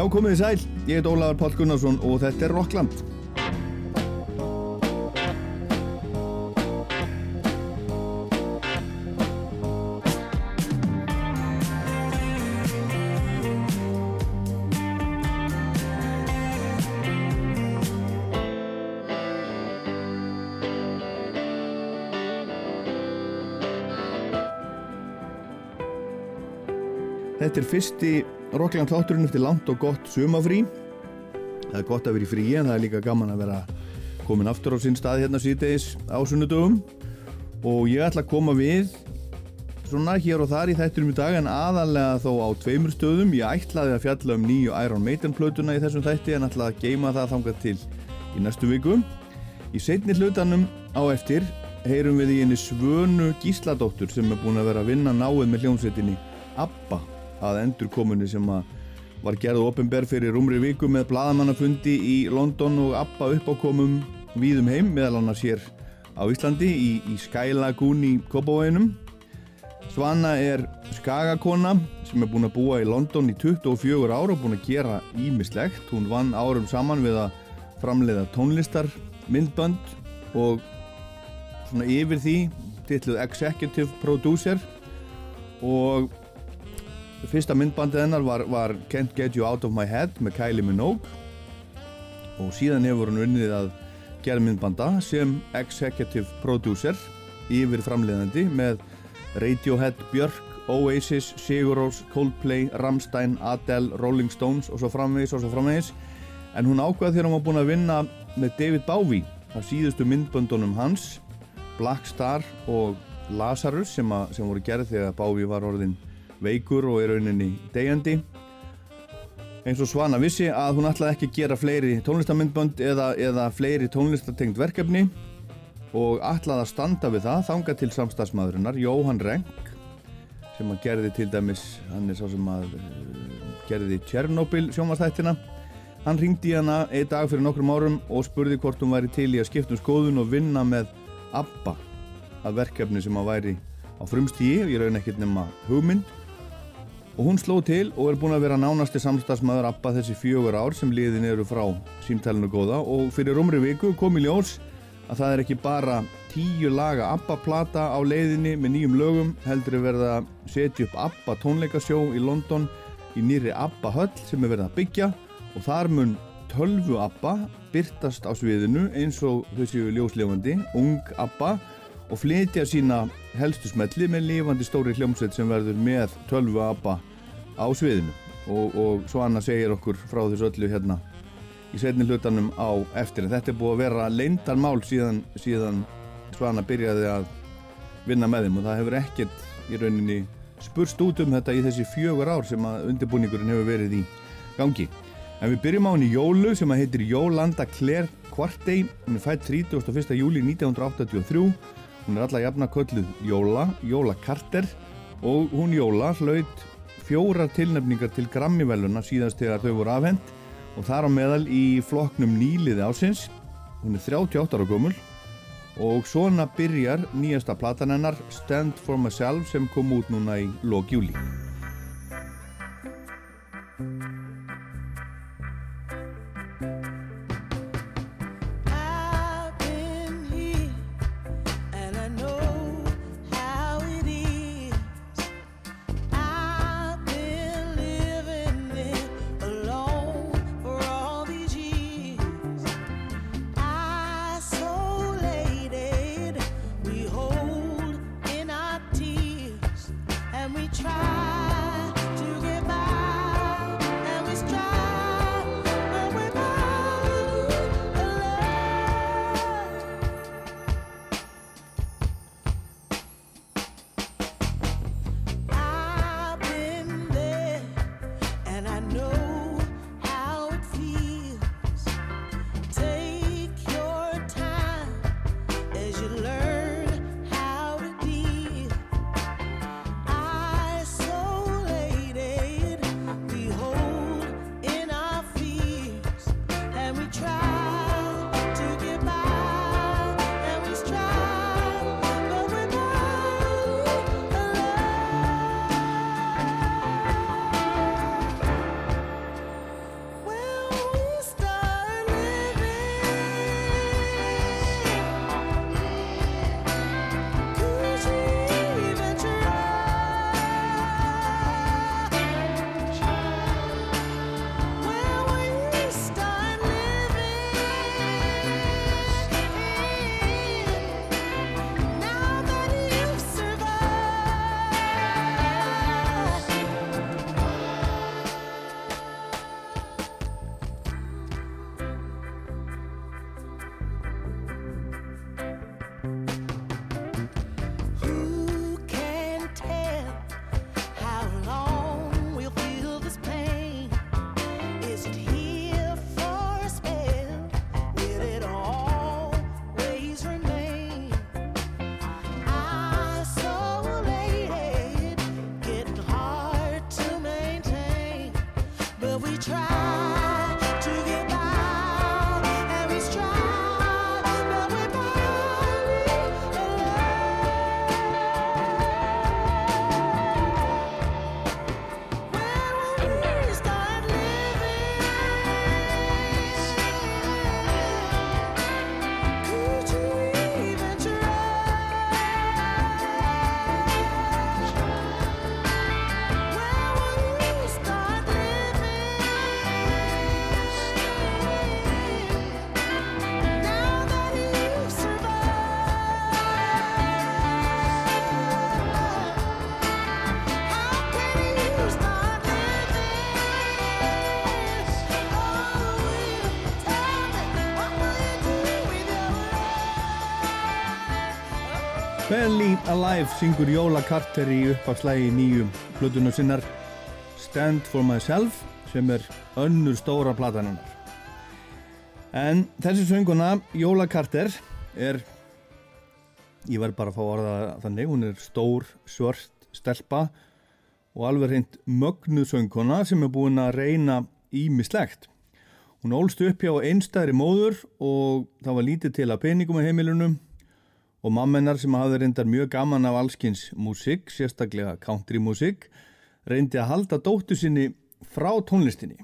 Já, komið í sæl. Ég heit Ólaður Pál Gunnarsson og þetta er Rockland. Þetta er fyrsti Rockland þátturinn eftir langt og gott sumafrí. Það er gott að vera í frí en það er líka gaman að vera komin aftur á sinn stað hérna síðdeis á sunnudögum og ég ætla að koma við svona hér og þar í þætturum í dag en aðalega þó á tveimur stöðum. Ég ætlaði að fjalla um nýju Iron Maiden plötuna í þessum þætti en ætlaði að geima það þangað til í næstu viku. Í setni hlutanum á eftir heyrum við í henni Svönu Gísladóttur sem er búin að vera að vinna náið með hljómsveitinni ABBA að endurkomunni sem að var gerð ofinberð fyrir umri viku með bladamannafundi í London og ABBA uppákomum víðum heim meðal annars hér á Íslandi í, í Sky Lagoon í Kópavóinum. Svana er skagakona sem er búin að búa í London í 24 ára og búin að gera ímislegt. Hún vann árum saman við að framleiða tónlistarmyndbönd og svona yfir því titluð Executive Producer og fyrsta myndbandið hennar var, var Can't Get You Out of My Head með Kylie Minogue. Og síðan hefur hún unnið að gera myndbanda sem executive producer yfir framleiðandi með Radiohead, Björk, Oasis, Sigur Rós, Coldplay, Rammstein, Adele, Rolling Stones og svo framvegis og svo framvegis. En hún ákvaði þegar hún var búin að vinna með David Bowie af síðustu myndböndunum hans Black Star og Lazarus sem, að, sem voru gerð þegar Bowie var orðin veikur og er rauninni degjandi eins og Svana vissi að hún ætlaði ekki að gera fleiri tónlistamindbönd eða, eða fleiri tónlistatengt verkefni og ætlaði að standa við það þanga til samstagsmaðurinnar Jóhann Renk sem að gerði til dæmis hann er sá sem að uh, gerði Tjernobyl sjónvastættina hann ringdi hana einn dag fyrir nokkrum árum og spurði hvort hún væri til í að skipta um skoðun og vinna með ABBA að verkefni sem að væri á frumstíi og ég raun ekkert nema hugmynd og hún sló til og er búin að vera nánasti samstagsmaður ABBA þessi fjögur ár sem liðin eru frá símtælinu góða. Og fyrir umri viku kom í ljós að það er ekki bara tíu laga ABBA-plata á leiðinni með nýjum lögum heldur er verið að setja upp ABBA tónleikasjó í London í nýri ABBA höll sem er verið að byggja. Og þar mun tölvu ABBA byrtast á sviðinu eins og séu ljóslefandi, ung ABBA og flytja sína helstu smelli með lífandi stóri hljómsveit sem verður með tölvu ABBA á sviðinu. Og, og svo Anna segir okkur frá þessu öllu hérna í setni hlutanum á eftir. En þetta er búið að vera leindarmál síðan, síðan Svana byrjaði að vinna með þeim. Og það hefur ekkert í rauninni spurst út um þetta í þessi fjögur ár sem að undirbúningurinn hefur verið í gangi. En við byrjum á henni Jólu sem að heitir Jólanda Claire Quartey. Hún er fætt 31. júli 1983 hún er alla jafna kölluð Jóla Jóla Carter og hún Jóla hlaut fjórar tilnefningar til Grammy-veluna síðast þegar þau voru afhend og þar á meðal í flokknum nýliði ásins hún er 38 ára gömul og svona byrjar nýjasta platan hennar Stand For Myself sem kom út núna í lók Barely Alive syngur Jóla Carter í uppafslægi nýju plötuna sinnar Stand For Myself sem er önnur stóra plataninnar. En þessi sönguna, Jóla Carter, er, ég verð bara að fá orða þannig, hún er stór, svört, stelpa og alveg reynd mögnu sönguna sem er búin að reyna ímislegt. Hún ólst upp hjá einstæðri móður og það var lítið til að peningum á heimilunum og mammenar sem hafði reyndar mjög gaman af allskins músík, sérstaklega countrymúsík, reyndi að halda dóttu sinni frá tónlistinni.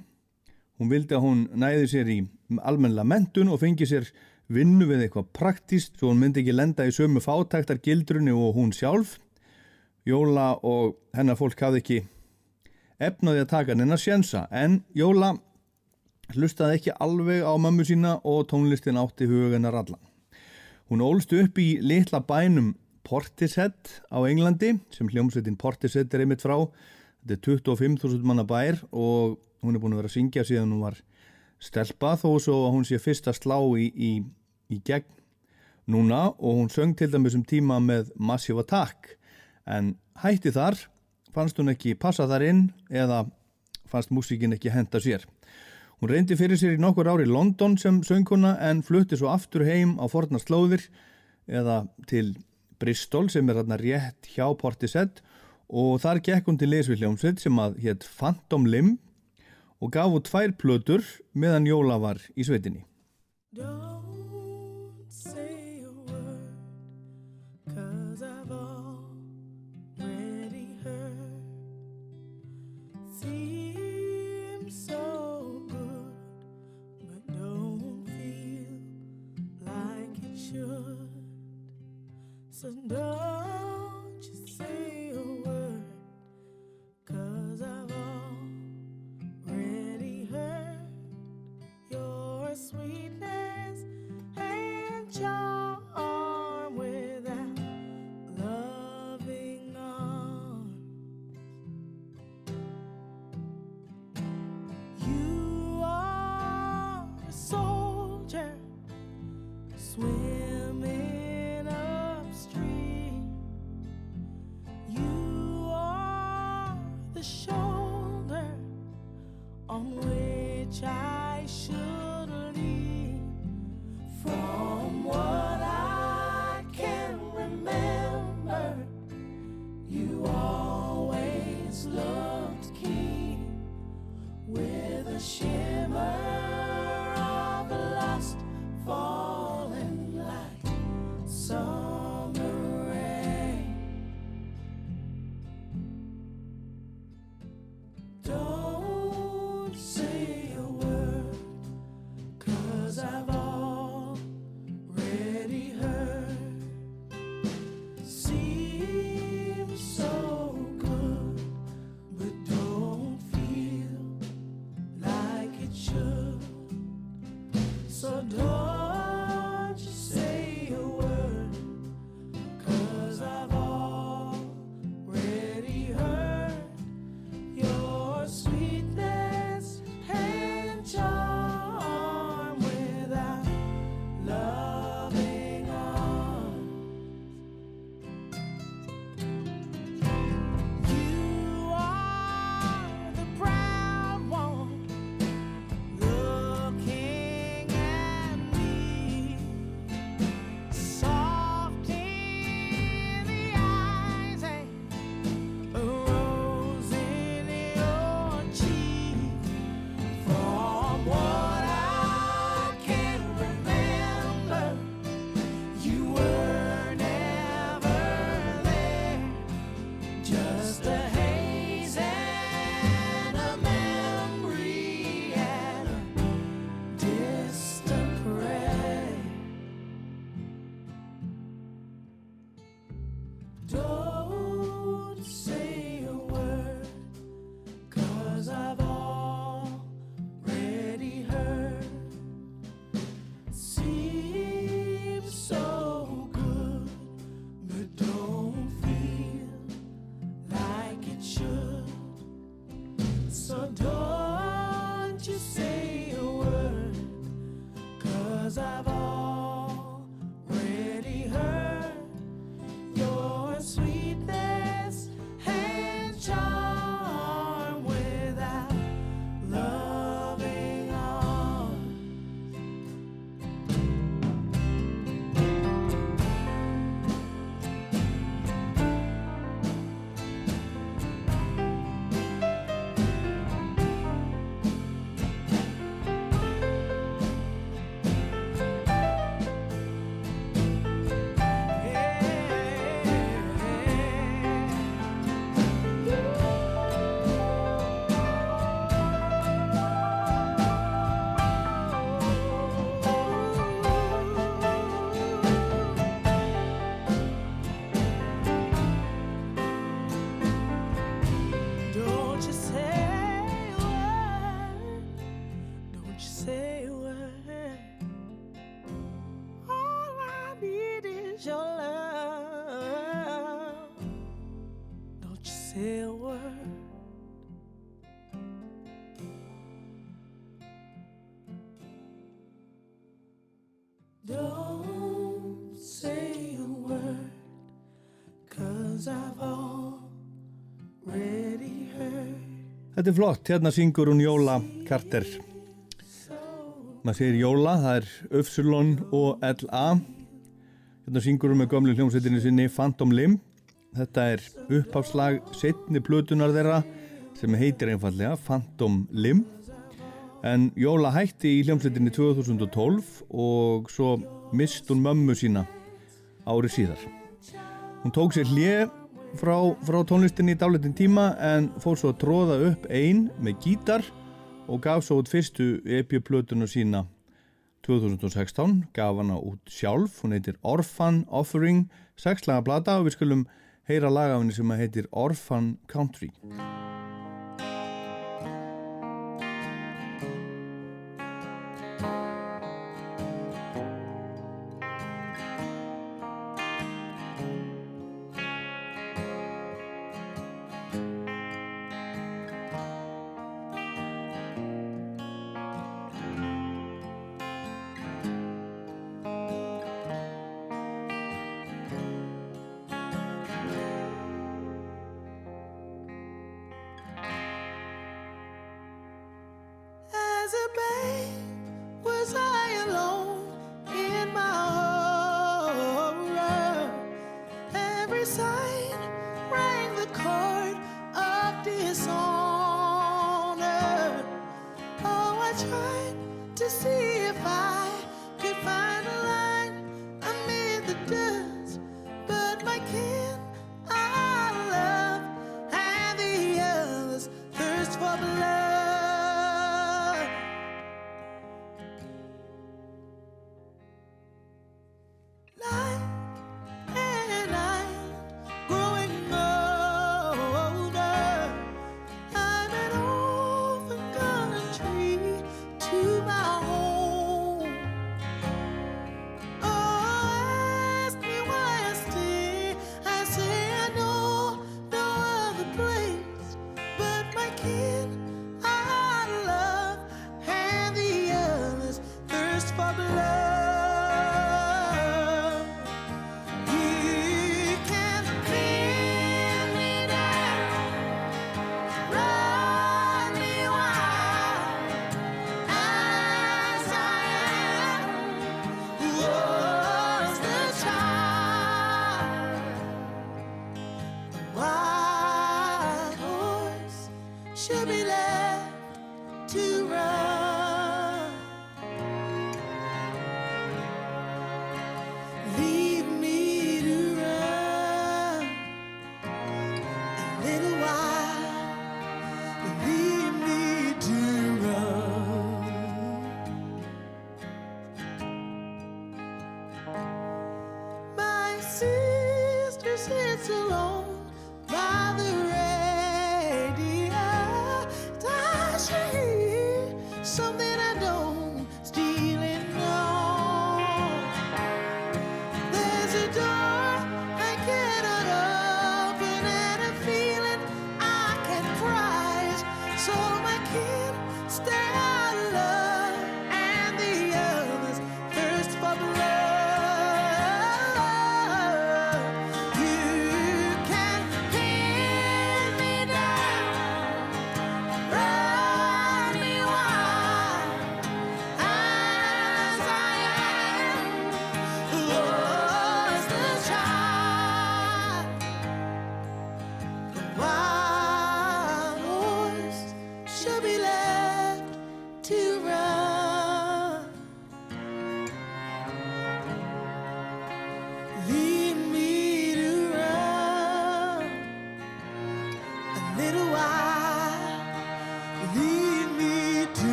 Hún vildi að hún næði sér í almennilega mentun og fengi sér vinnu við eitthvað praktíst svo hún myndi ekki lenda í sömu fátæktar gildrunni og hún sjálf. Jóla og hennar fólk hafði ekki efnaði að taka hennar sjensa en Jóla hlustaði ekki alveg á mömmu sína og tónlistin átti hugunar allan. Hún ólst upp í litla bænum Portishead á Englandi sem hljómsveitin Portishead er einmitt frá. Þetta er 25.000 manna bær og hún er búin að vera að syngja síðan hún var stelpa þó svo að hún sé fyrst að slá í, í, í gegn núna og hún söng til dæmis um tíma með Massive Attack en hætti þar fannst hún ekki passa þar inn eða fannst músíkin ekki henda sér. Hún reyndi fyrir sér í nokkur ári í London sem sönguna en flutti svo aftur heim á forna slóðir eða til Bristol sem er þarna rétt hjá Portishead og þar gekk hún til leysvilljómsveit sem að hétt Phantom Limb og gaf út tvær plötur meðan Jóla var í sveitinni. No. Don't say a word, cause I've already heard. Þetta er flott, hérna syngur hún Jóla Carter. Maður segir Jóla, það er Öfsulon og L.A. Hérna syngur hún með gömlu hljómsveitinni sinni Phantom Limb. Þetta er uppháslag setni plötunar þeirra sem heitir einfallega Phantom Limb. En Jóla hætti í hljómsveitinni 2012 og svo mist hún mömmu sína ári síðar. Hún tók sér hlið frá, frá tónlistinni í dálitin tíma en fór svo að tróða upp ein með gítar og gaf svo út fyrstu EP-plötuna sína 2016, gaf hana út sjálf, hún heitir Orphan Offering, sexlaga plata og við skulum heyra lagafinni sem heitir Orphan Country.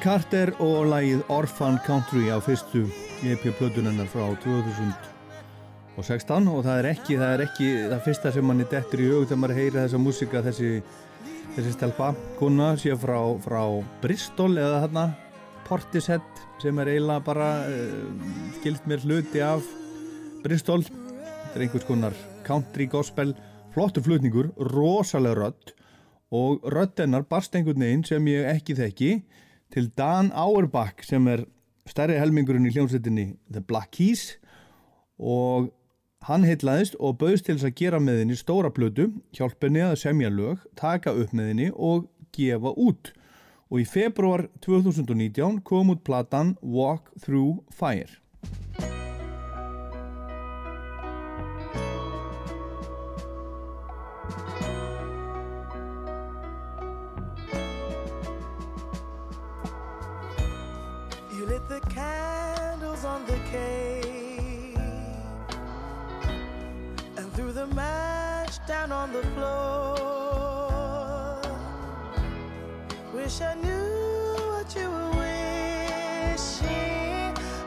Carter og lagið Orphan Country á fyrstu EP-plötunennar frá 2016 og það er ekki það, er ekki, það fyrsta sem manni dettur í hug þegar maður heyra þessa músika þessi, þessi stelpa kuna sé frá, frá Bristol eða þarna Portishead sem er eiginlega bara uh, skilt mér hluti af Bristol. Þetta er einhvers konar country gospel flottur flutningur, rosalega rödd og röddennar barst einhvern veginn sem ég ekki þekki til Dan Auerbach sem er stærri helmingurinn í hljómsveitinni The Black Keys og hann heitlaðist og bauðst til þess að gera með henni stóra plötu, hjálpa henni að semja lög, taka upp með henni og gefa út. Og í februar 2019 kom út platan Walk Through Fire. On the floor. Wish I knew what you were wishing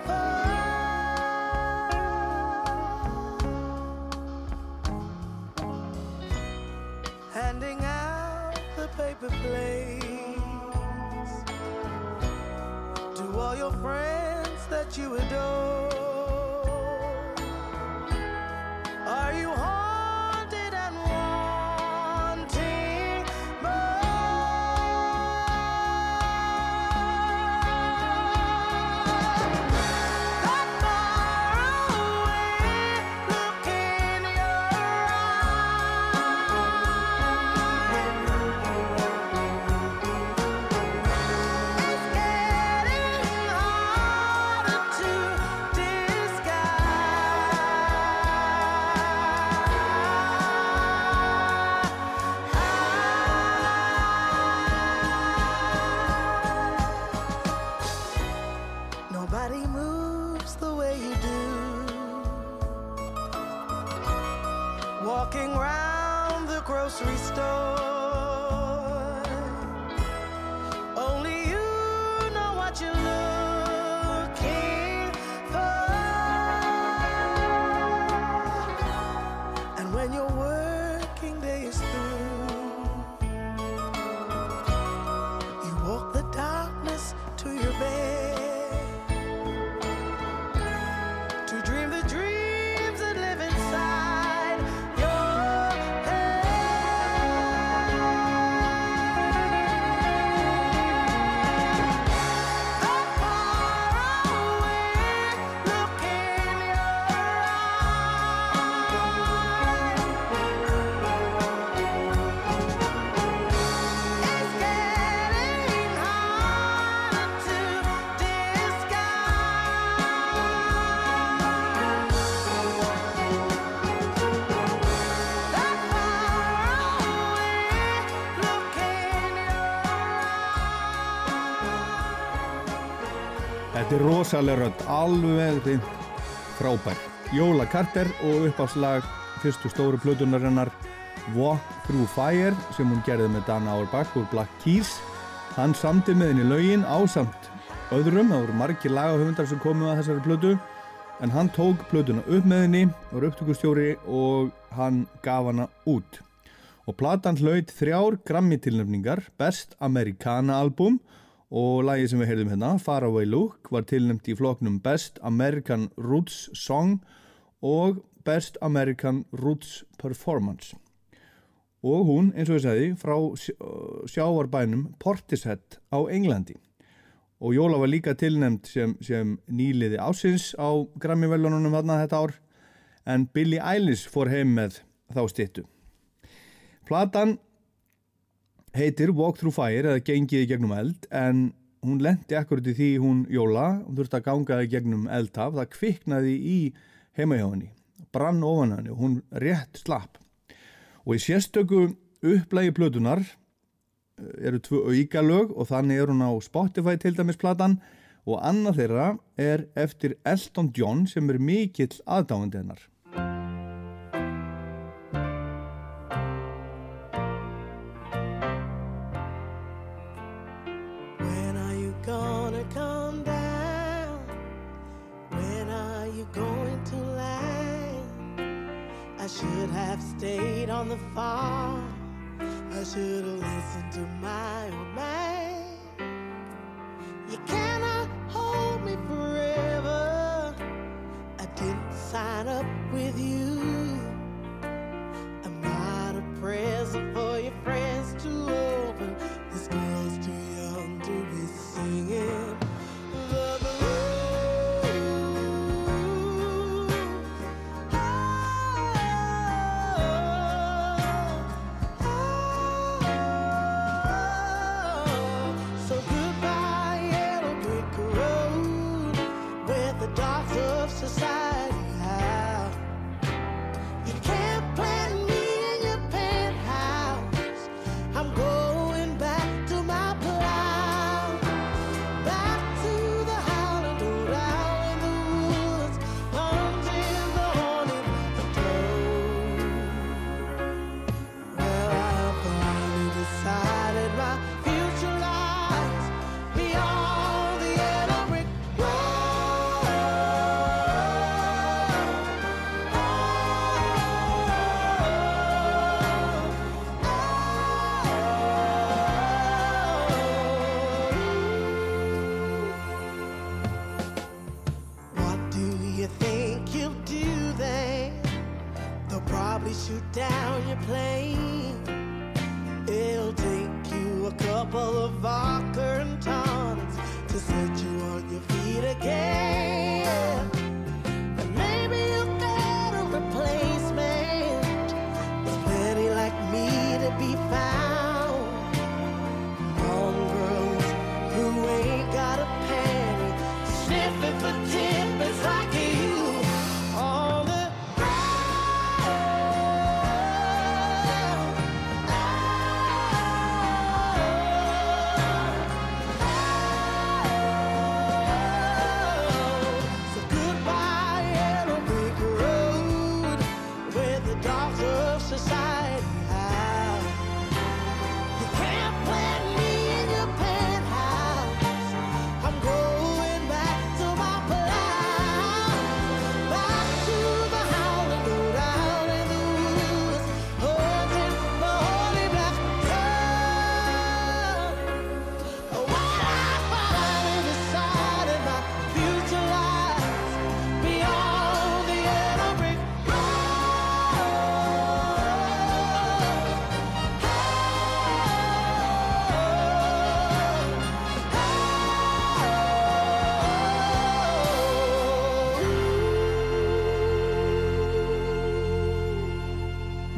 for. Handing out the paper plates to all your friends that you adore. Þetta er rosalega rödd, alveg frábær. Jóla Carter og uppáslag fyrstu stóru plötunarinnar Walk Through Fire sem hún gerði með Dan Auerbach úr Black Keys. Hann samti með henni lögin ásamt öðrum, það voru margir lagahöfundar sem komu að þessari plötu en hann tók plötuna upp með henni, var upptökustjóri og hann gaf hana út. Og platan hlaut þrjár grammi tilnefningar, Best Americana Album og lagið sem við heyrðum hérna, Faraway Look, var tilnefnt í floknum Best American Roots Song og Best American Roots Performance. Og hún, eins og ég sagði, frá sj- sjáarbænum Portishead á Englandi. Og Jóla var líka tilnefnd sem, sem nýliði ásins á Grammy-velununum þarna þetta ár, en Billie Eilish fór heim með þá stittu. Platan heitir Walk Through Fire eða Gengið í gegnum eld en hún lendi akkurat í því hún Jóla. Hún þurfti að ganga í gegnum eldtaf. Það kviknaði í heimahjáðinni brann ofan henni og hún rétt slapp. Og í sérstöku upplægi plötunar eh, eru tvö aukalög og þannig er hún á Spotify til dæmis platan. Og annað þeirra er eftir Elton John sem er mikill aðdáðandi hennar I should have stayed on the farm. I should have listened to my old man. You cannot hold me forever. I didn't sign up with you.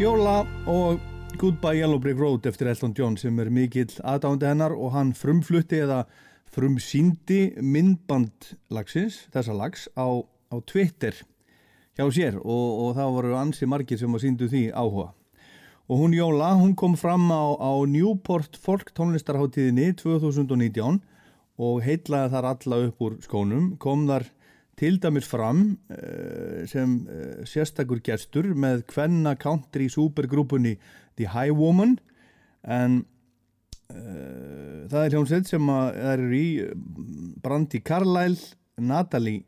Jóla og Goodbye Yellow Brick Road eftir Elton John sem er mikill aðdándi hennar og hann frumflutti eða frumsýndi myndband lagsins, þessa lags á, á Twitter hjá sér og, og það voru ansi margir sem að síndu því áhuga. Og hún Jóla, hún kom fram á, á Newport Folk tónlistarháttíðinni 2019 og heitlaði þar alla upp úr skónum, kom þar til dæmis fram uh, sem uh, sérstakur gestur með kvenna country supergrúpunni The High Woman. En uh, það er hljómsveit sem eru í Brandi Carlyle, Natalie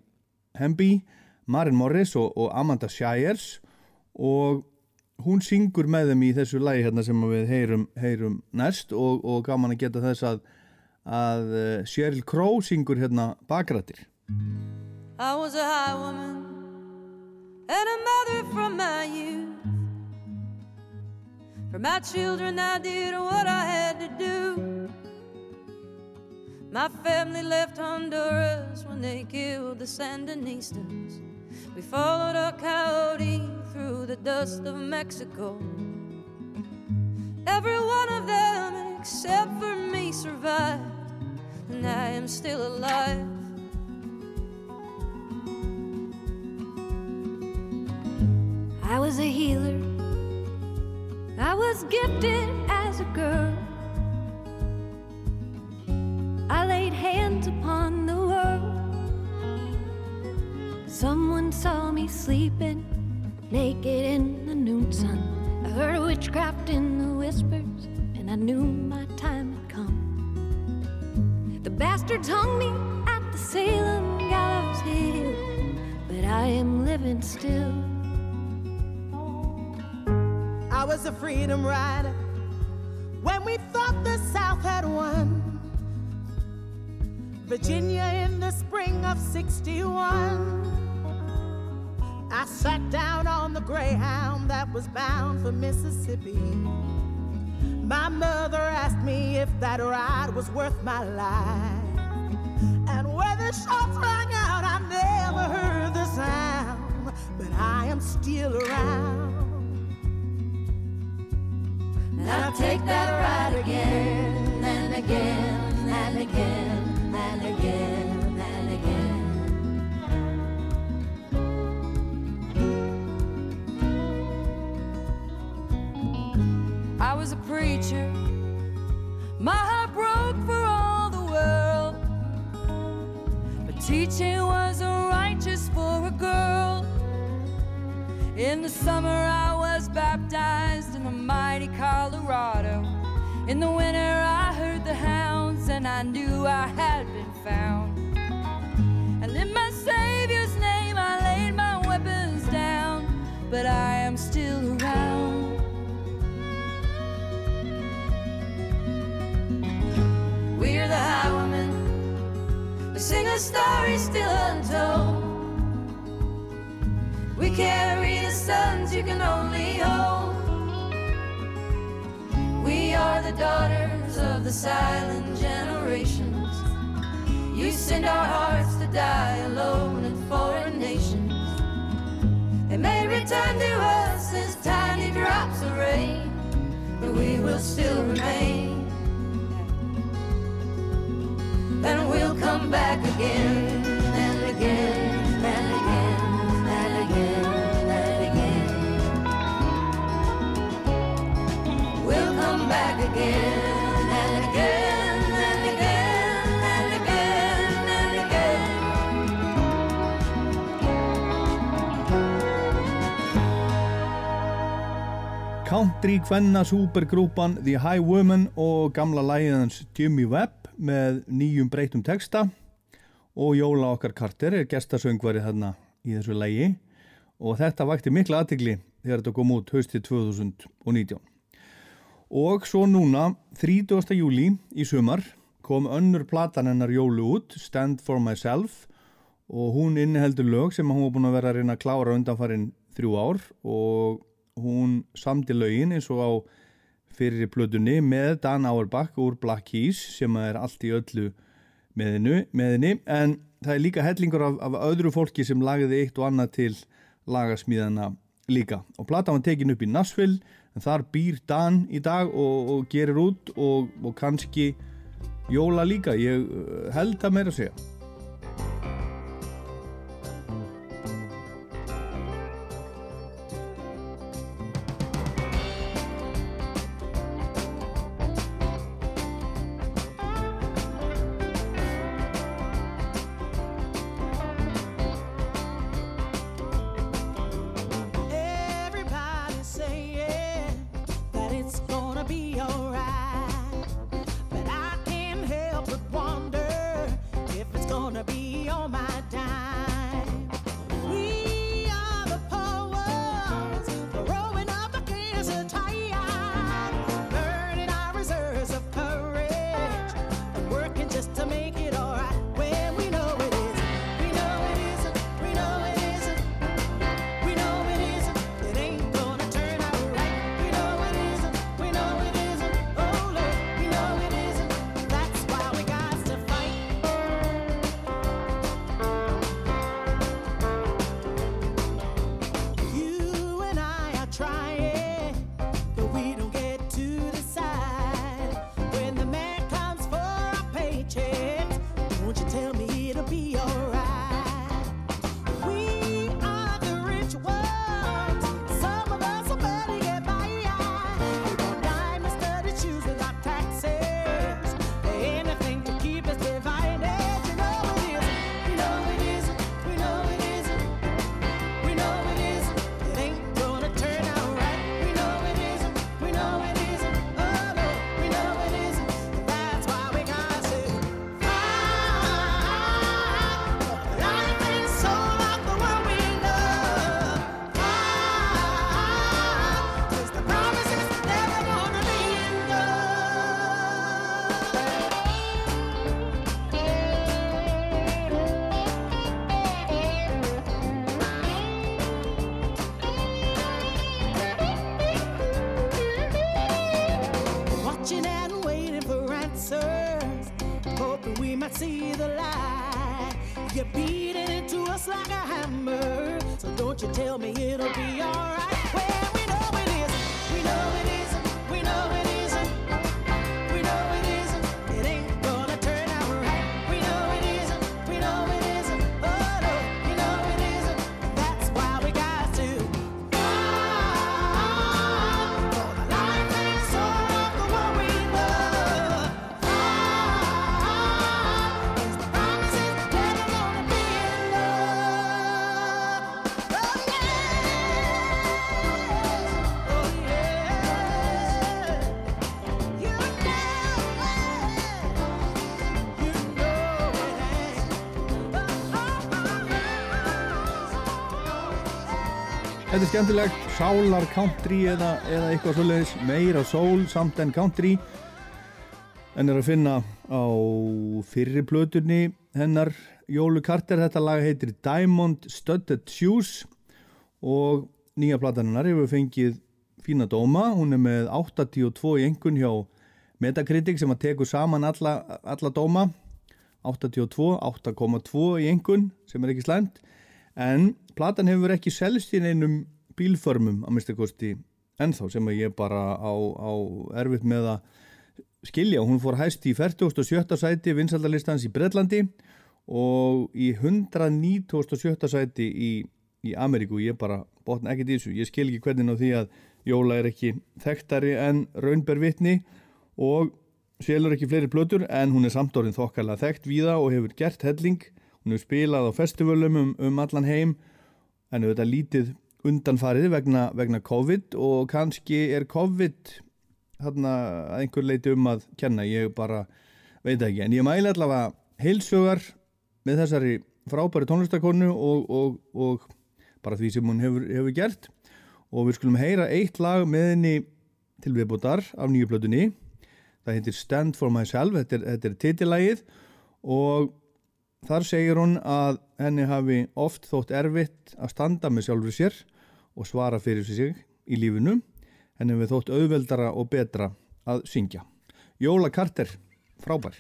Hemby, Marin Morris og, og Amanda Shires. Og hún syngur með þeim í þessu lagi hérna sem við heyrum, heyrum næst. Og, og gaman að geta þess að, að Sheryl Crow syngur hérna bakrættir I was a high woman and a mother from my youth. For my children, I did what I had to do. My family left Honduras when they killed the Sandinistas. We followed a coyote through the dust of Mexico. Every one of them, except for me, survived, and I am still alive. I was a healer. I was gifted as a girl. I laid hands upon the world. Someone saw me sleeping naked in the noon sun. I heard witchcraft in the whispers, and I knew my time had come. The bastards hung me at the Salem gallows hill, but I am living still. I was a freedom rider when we thought the South had won. Virginia in the spring of 61. I sat down on the Greyhound that was bound for Mississippi. My mother asked me if that ride was worth my life. And where the shots rang out, I never heard the sound, but I am still around. And I'll take that ride again and again and again and again and again. I was a preacher. My heart broke for all the world. But teaching was righteous for a girl. In the summer, I was baptized in the mighty Colorado. In the winter, I heard the hounds, and I knew I had been found. And in my Savior's name, I laid my weapons down, but I am still around. We're the highwaymen. We sing a story still untold. We carry the sons you can only hold. We are the daughters of the silent generations. You send our hearts to die alone in foreign nations. They may return to us as tiny drops of rain, but we will still remain. And we'll come back again again Country Kvenna supergrúpan The High Woman og gamla lægiðans Jimmy Webb með nýjum breytum texta. Og Jóla okkar Carter er gestasöngvari þarna í þessu lægi og þetta vakti mikla aðtigli þegar þetta kom út haustið 2019 og svo núna 30. júli í sumar kom önnur platan hennar Jólu út Stand For Myself. Og hún inniheldur lög sem hún var búin að vera að reyna að klára undanfarin þrjú ár. Og hún samdi lögin eins og á fyrir plötunni með Dan Auerbach úr Black Keys sem er allt í öllu meðinu, meðinni. En það er líka hellingur af, af öðru fólki sem lagði eitt og annað til lagasmíðana líka. Og platan var tekin upp í Nashville en þar býr Dan í dag og, og gerir út og, og kannski Jóla líka, ég uh, held að meira segja You're beating it to us like a hammer, so don't you tell me it'll be alright. Well, we know it isn't, we know it isn't, we know it isn't, Þetta er skemmtilegt, sálar country eða, eða eitthvað svoleiðis, meira sól samt en country. En er að finna á fyrri plötunni hennar Jólu Carter, þetta lag heitir Diamond Studded Shoes og nýja platan hennar hefur fengið fína dóma, hún er með 82 í engun hjá Metacritic sem að teku saman alla, alla dóma. 82, 8,2 í engun sem er ekki slæmt en platan hefur ekki selst í neinum bílförmum að mista kosti ennþá sem ég bara á, á erfitt með að skilja. Hún fór hæst í 47. sæti vinsaldalistans í Breitlandi og í 197. sæti í, í Ameríku. Ég bara botna ekkert í þessu. Ég skil ekki hvernig á því að Jóla er ekki þekktari en raunber vitni og selur ekki fleiri plötur en hún er samt orðin þokkarlega þekkt víða og hefur gert helling hefur spilað á festivalum um, um allan heim en auðvitað lítið undanfarið vegna, vegna COVID og kannski er COVID þarna að einhver leiti um að kenna, ég bara veit ekki, en ég mæli allavega heilsugar með þessari frábæri tónlistakonu og, og, og bara því sem hún hefur, hefur gert. Og við skulum heyra eitt lag með henni til viðbútar af nýju plötunni. Það heitir Stand for Myself þetta er, þetta er titillagið og þar segir hún að henni hafi oft þótt erfitt að standa með sjálfur sér og svara fyrir sig í lífinu. Henni hefur þótt auðveldara og betra að syngja. Jóla Carter, frábær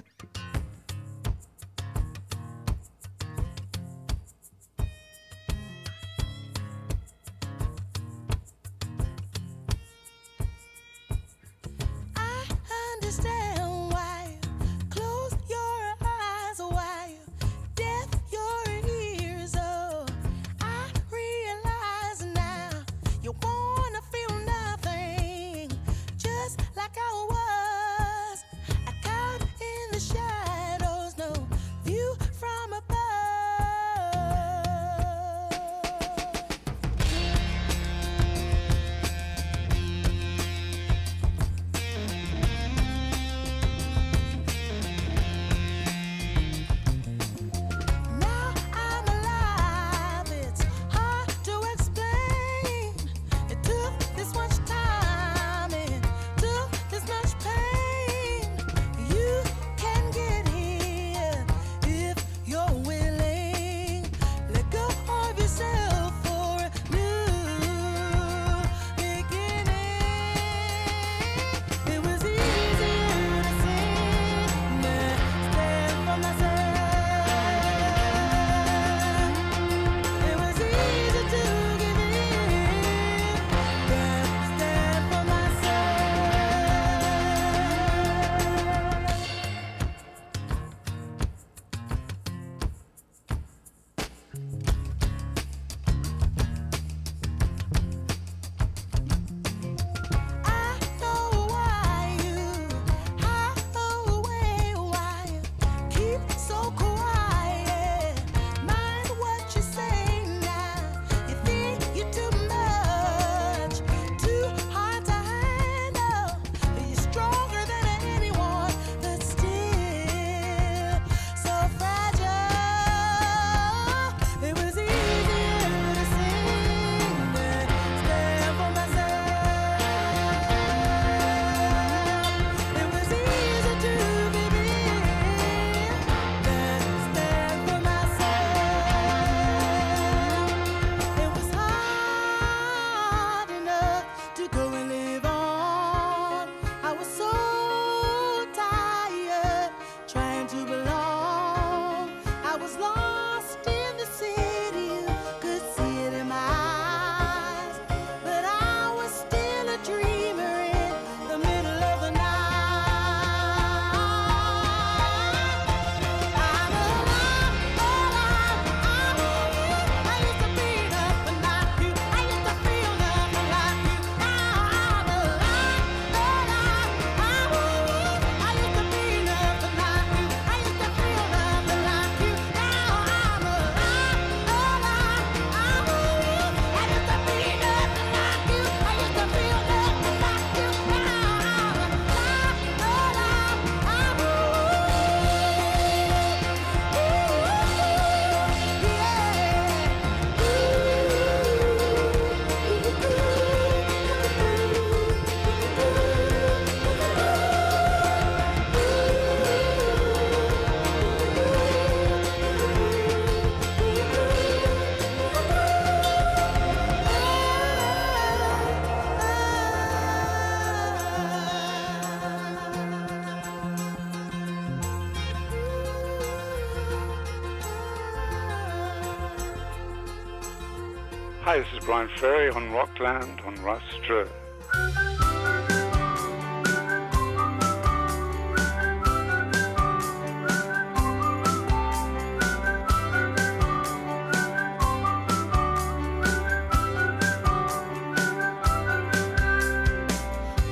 Hi, this is Brian Ferry on Rockland on Rastra.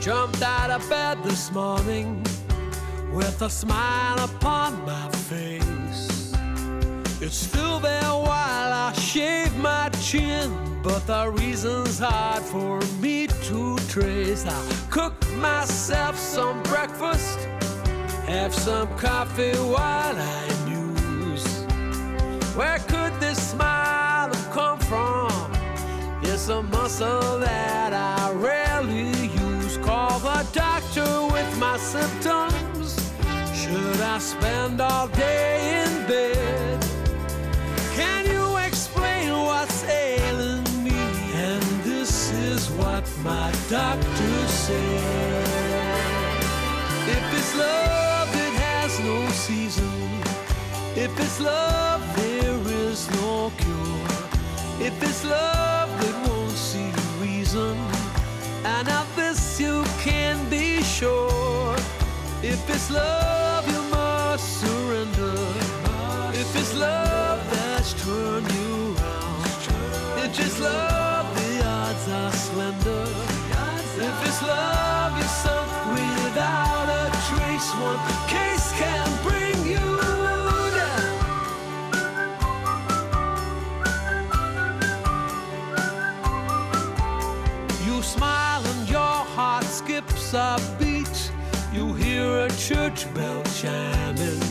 Jumped out of bed this morning with a smile upon the reason's hard for me to trace. I cook myself some breakfast, have some coffee while I muse. Where could this smile have come from? It's a muscle that I rarely use. Call the doctor with my symptoms. Should I spend all day in bed? What my doctor said. If it's love, it has no season. If it's love, there is no cure. If it's love, it won't see reason. And of this you can be sure. If it's love, you must surrender. If it's love that's turned you around. If it's love, a beat. You hear a church bell chiming.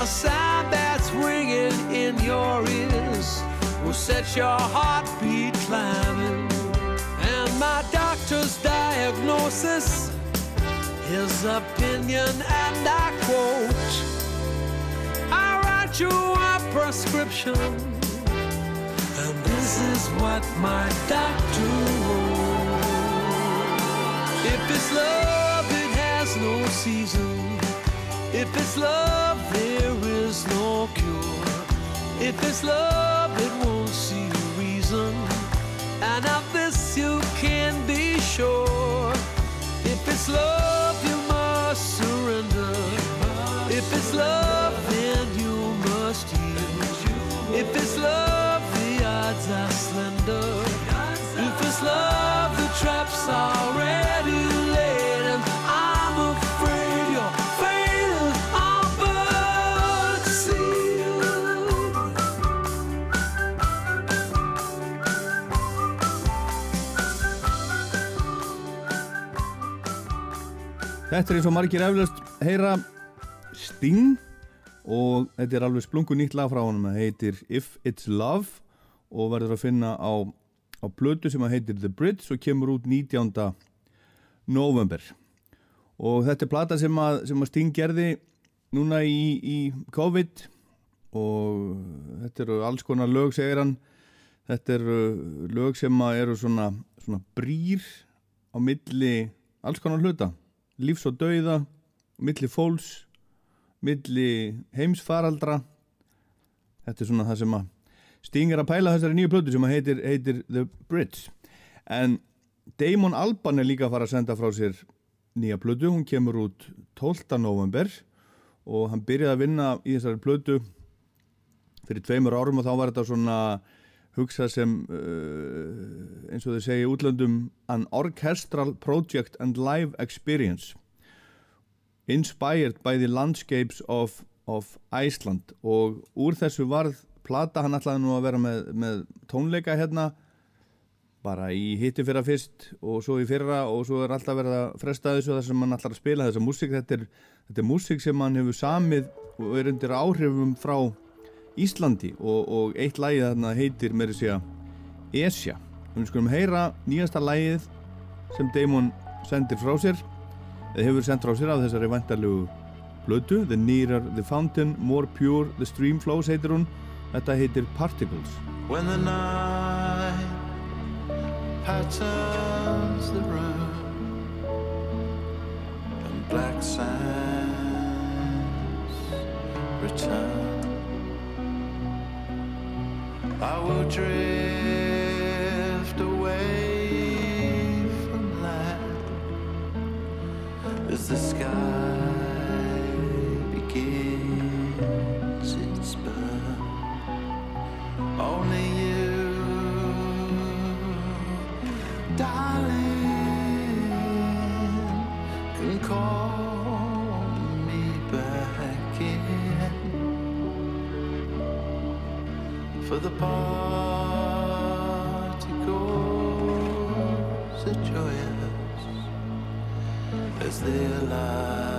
A sound that's ringing in your ears will set your heartbeat climbing. And my doctor's diagnosis, his opinion, and I quote I write you a prescription. And this is what my doctor wrote. If it's love, it has no season. If it's love, there is no cure. If it's love, it won't see reason. And of this you can be sure. If it's love, you must surrender. If it's love, then you must yield. If it's love, the odds are slender. If it's love, the trap's already Þetta er eins og margir eflaust heyra. Sting. Og þetta er alveg splungu nýtt lag frá honum. Það heitir If It's Love. Og verður að finna á, á plötu sem að heitir The Bridge og kemur út 19. november og þetta er plata sem að, sem að Sting gerði núna í, í COVID. Og þetta eru alls konar lög segir hann. Þetta eru lög sem að eru svona, svona brýr á milli alls konar hluta lífs og dauða, milli fólks milli heimsfaraldra þetta er svona það sem að stingir að pæla þessari nýju plötu sem að heitir, heitir The Bridge en Damon Alban er líka að fara að senda frá sér nýja plötu, hún kemur út 12. november og hann byrjaði að vinna í þessari plötu fyrir tveimur árum og þá var þetta svona hugsað sem uh, eins og þau segja í útlöndum an orchestral project and live experience inspired by the landscapes of, of Iceland. Og úr þessu varð plata, hann ætlaði nú að vera með, með tónleika hérna bara í hitti fyrra fyrst og svo í fyrra og svo er alltaf verið að fresta þessu þar sem hann ætlar að spila þessa músík. Þetta er, er músík sem hann hefur samið og er undir áhrifum frá Íslandi og, og eitt lagið þarna heitir með þess að Esja. Og við skulum heyra nýjasta lagið sem Damon sendir frá sér eða hefur sendt frá sér af þessari vantarlegu blötu The Nearer the Fountain, More Pure the Stream Flows heitir hún. Þetta heitir Particles. When the night patterns the room and black sands return, I will drift away from land as the sky. Particles are joyous as they alight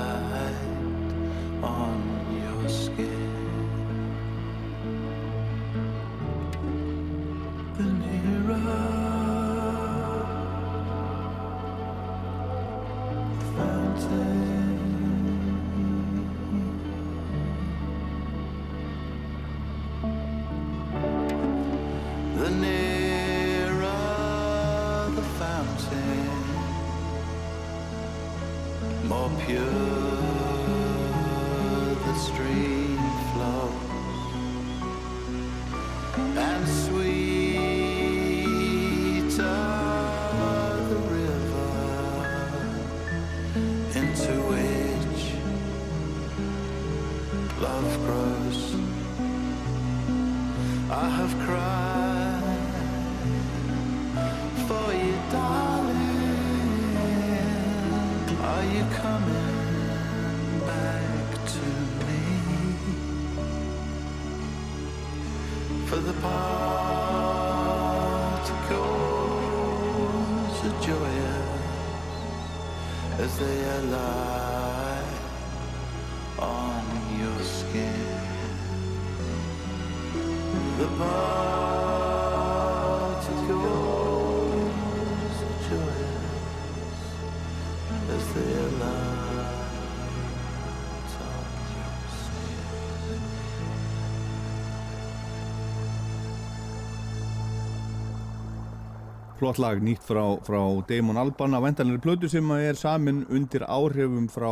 flott lag nýtt frá, frá Damon Albarn á vendanlega plötu sem er samin undir áhrifum frá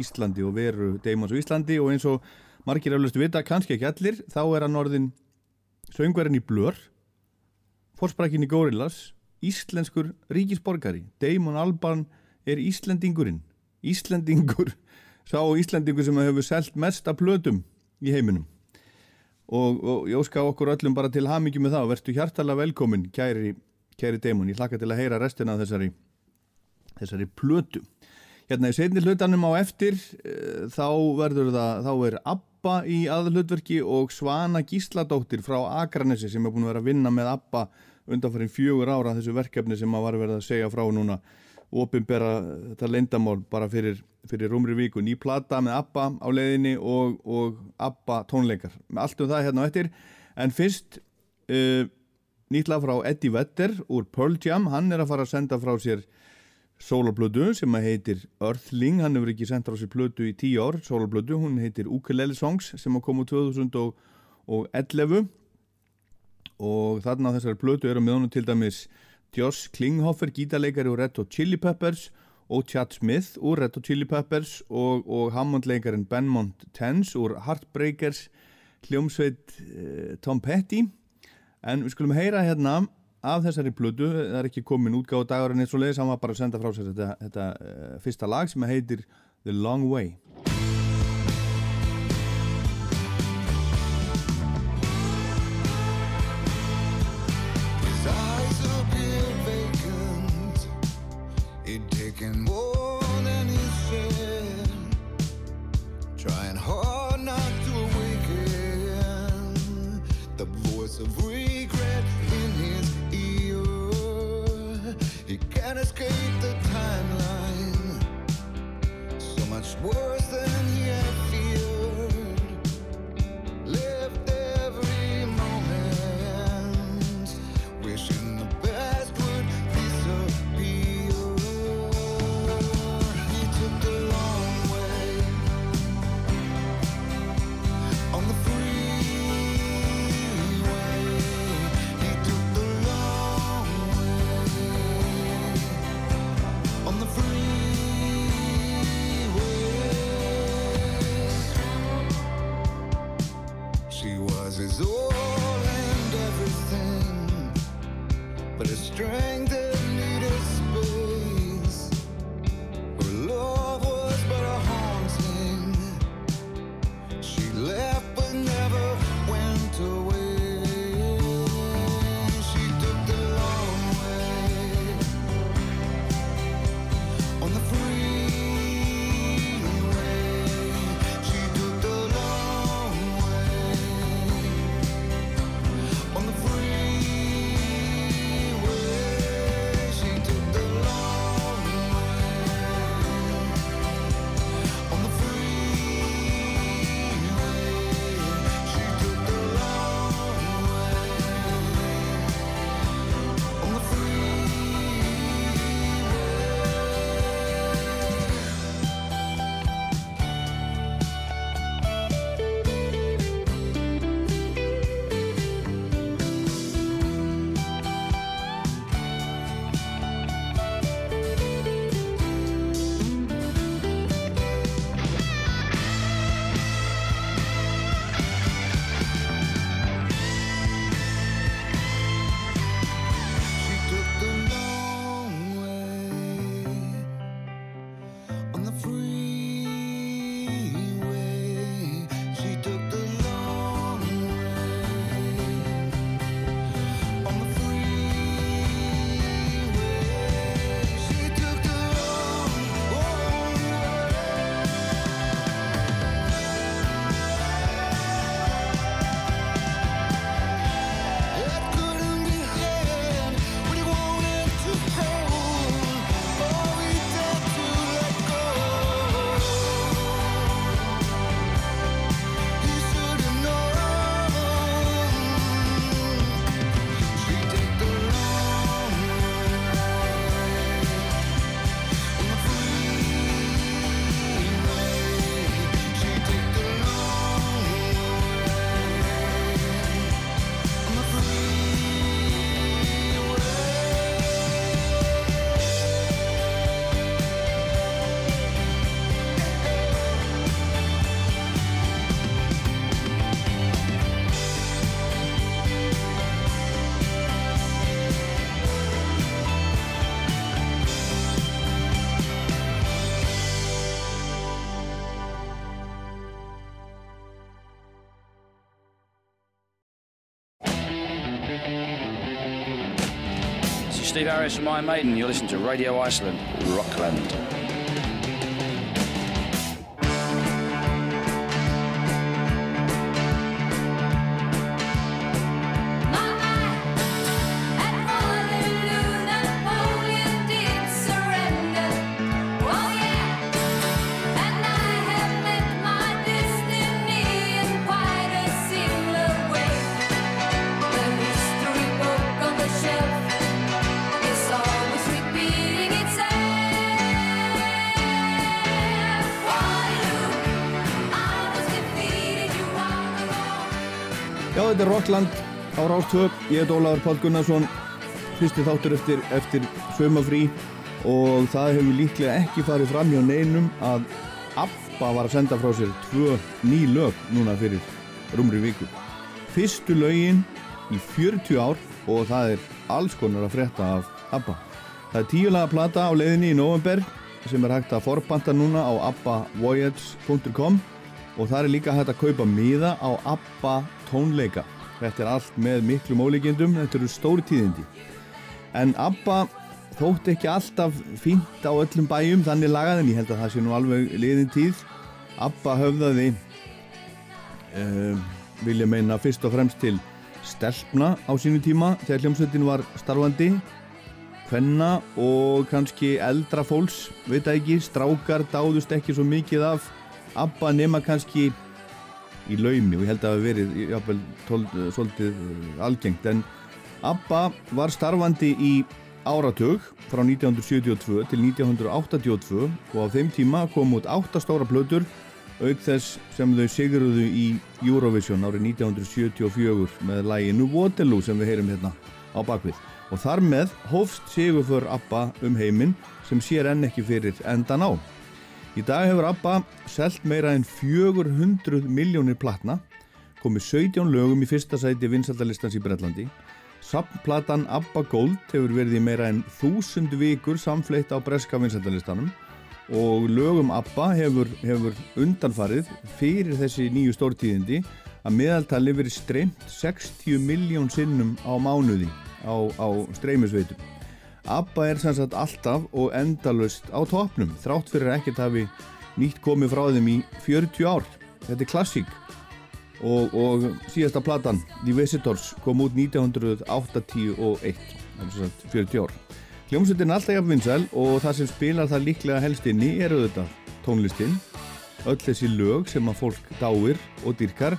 Íslandi og veru Damons á Íslandi. Og eins og margir eflustu vita, kannski ekki allir þá er hann orðin söngverðin í Blur fórsprakkin í Gorillaz íslenskur ríkisborgari. Damon Albarn er Íslendingurinn. Íslendingur sá Íslendingur sem hefur selt mest af plötum í heiminum. Og, og ég óska okkur öllum bara til hamingi með það. Og verðstu hjartalega velkomin kæri, kæri Damon, ég hlakka til að heyra restina af þessari, þessari plötu. Hérna í seinni hlutanum á eftir uh, þá verður það þá er Abba í aðhlutverki og Svana Gísladóttir frá Akranesi sem er búin að vera að vinna með Abba undanfærin fjögur ára þessu verkefni sem að var verið að segja frá núna. Opinbera þetta leyndamál bara fyrir, fyrir rúmri viku. Ný plata með Abba á leiðinni og, og Abba tónleikar. Allt um það hérna á eftir. En fyrst uh, nýtla frá Eddie Vedder úr Pearl Jam. Hann er að fara að senda frá sér soloplödu sem að heitir Earthling, hann hefur ekki sendt frá sér plödu í tíu ár, soloplödu, hún heitir Ukulele Songs sem að koma 2011 og þarna á þessari plötu eru með honum til dæmis Josh Klinghoffer, gítarleikari úr Red Hot Chili Peppers og Chad Smith úr Red Hot Chili Peppers og, og Hammondleikarin Benmont Tense úr Heartbreakers hljómsveit eh, Tom Petty en við skulum heyra hérna af þessari plödu, það er ekki komin útgáð dagurinn eins og leiðis, hann var bara að senda frá sér þetta, þetta uh, fyrsta lag sem heitir The Long Way Steve Harris from Iron Maiden. You're listening to Radio Iceland, Rockland. Já, þetta er Rockland á Rástvö. Ég heit Ólafur Pál Gunnarsson, fyrsti þáttur eftir, eftir sömafrí og það hefur líklega ekki farið fram hjá neinum að ABBA var að senda frá sér tvö ný lög núna fyrir rúmri viku. Fyrstu lögin í 40 ár og það er alls konar að frétta af ABBA. Það er tíulaga plata á leiðinni í november sem er hægt að forbanta núna á abbavoyage.com og það er líka hægt að kaupa miða á ABBA tónleika. Þetta er allt með miklum ólíkjendum, þetta eru stóri tíðindi. En ABBA þótt ekki alltaf fínt á öllum bæjum, þannig lagaðin, ég held að það sé nú alveg liðin tíð. ABBA höfðaði, uh, vilja meina fyrst og fremst til stelpna á sínu tíma þegar hljómsveitin var starfandi, hvenna og kannski eldra fólks, veit að ekki, strákar dáðust ekki svo mikið af ABBA nema kannski í laumi og ég held að það verið jafnvel, tól, svolítið eh, algengt. En ABBA var starfandi í áratug frá 1972 til 1982 og á þeim tíma kom út 8 stóra plötur auk þess sem þau sigruðu í Eurovision árið 1974 með læginu Waterloo sem við heyrum hérna á bakvið. Og þar með hófst sigurför ABBA um heiminn sem sér enn ekki fyrir endan á Í dag hefur ABBA selt meira en 400 miljónir platna, komið 17 lögum í fyrsta sæti vinsaldalistans í Brellandi. Sappplatan ABBA Gold hefur verið í meira en 1000 vikur samfleitt á breska vinsaldalistanum og lögum ABBA hefur, hefur undanfarið fyrir þessi nýju stórtíðindi að meðaltali verið streymt 60 miljón sinnum á mánuði á, á streymisveitum. ABBA er sem sagt alltaf og endalust á topnum þrátt fyrir að ekkert hafi nýtt komið frá þeim í 40 ár. Þetta er klassík. Og, og síðasta platan The Visitors kom út 1981 sagt, 40 ár. Hljómsveitin er alltaf jafn vinsæl og það sem spilar það líklega helst inni er auðvitað tónlistin. Öll þessi lög sem að fólk dáir og dyrkar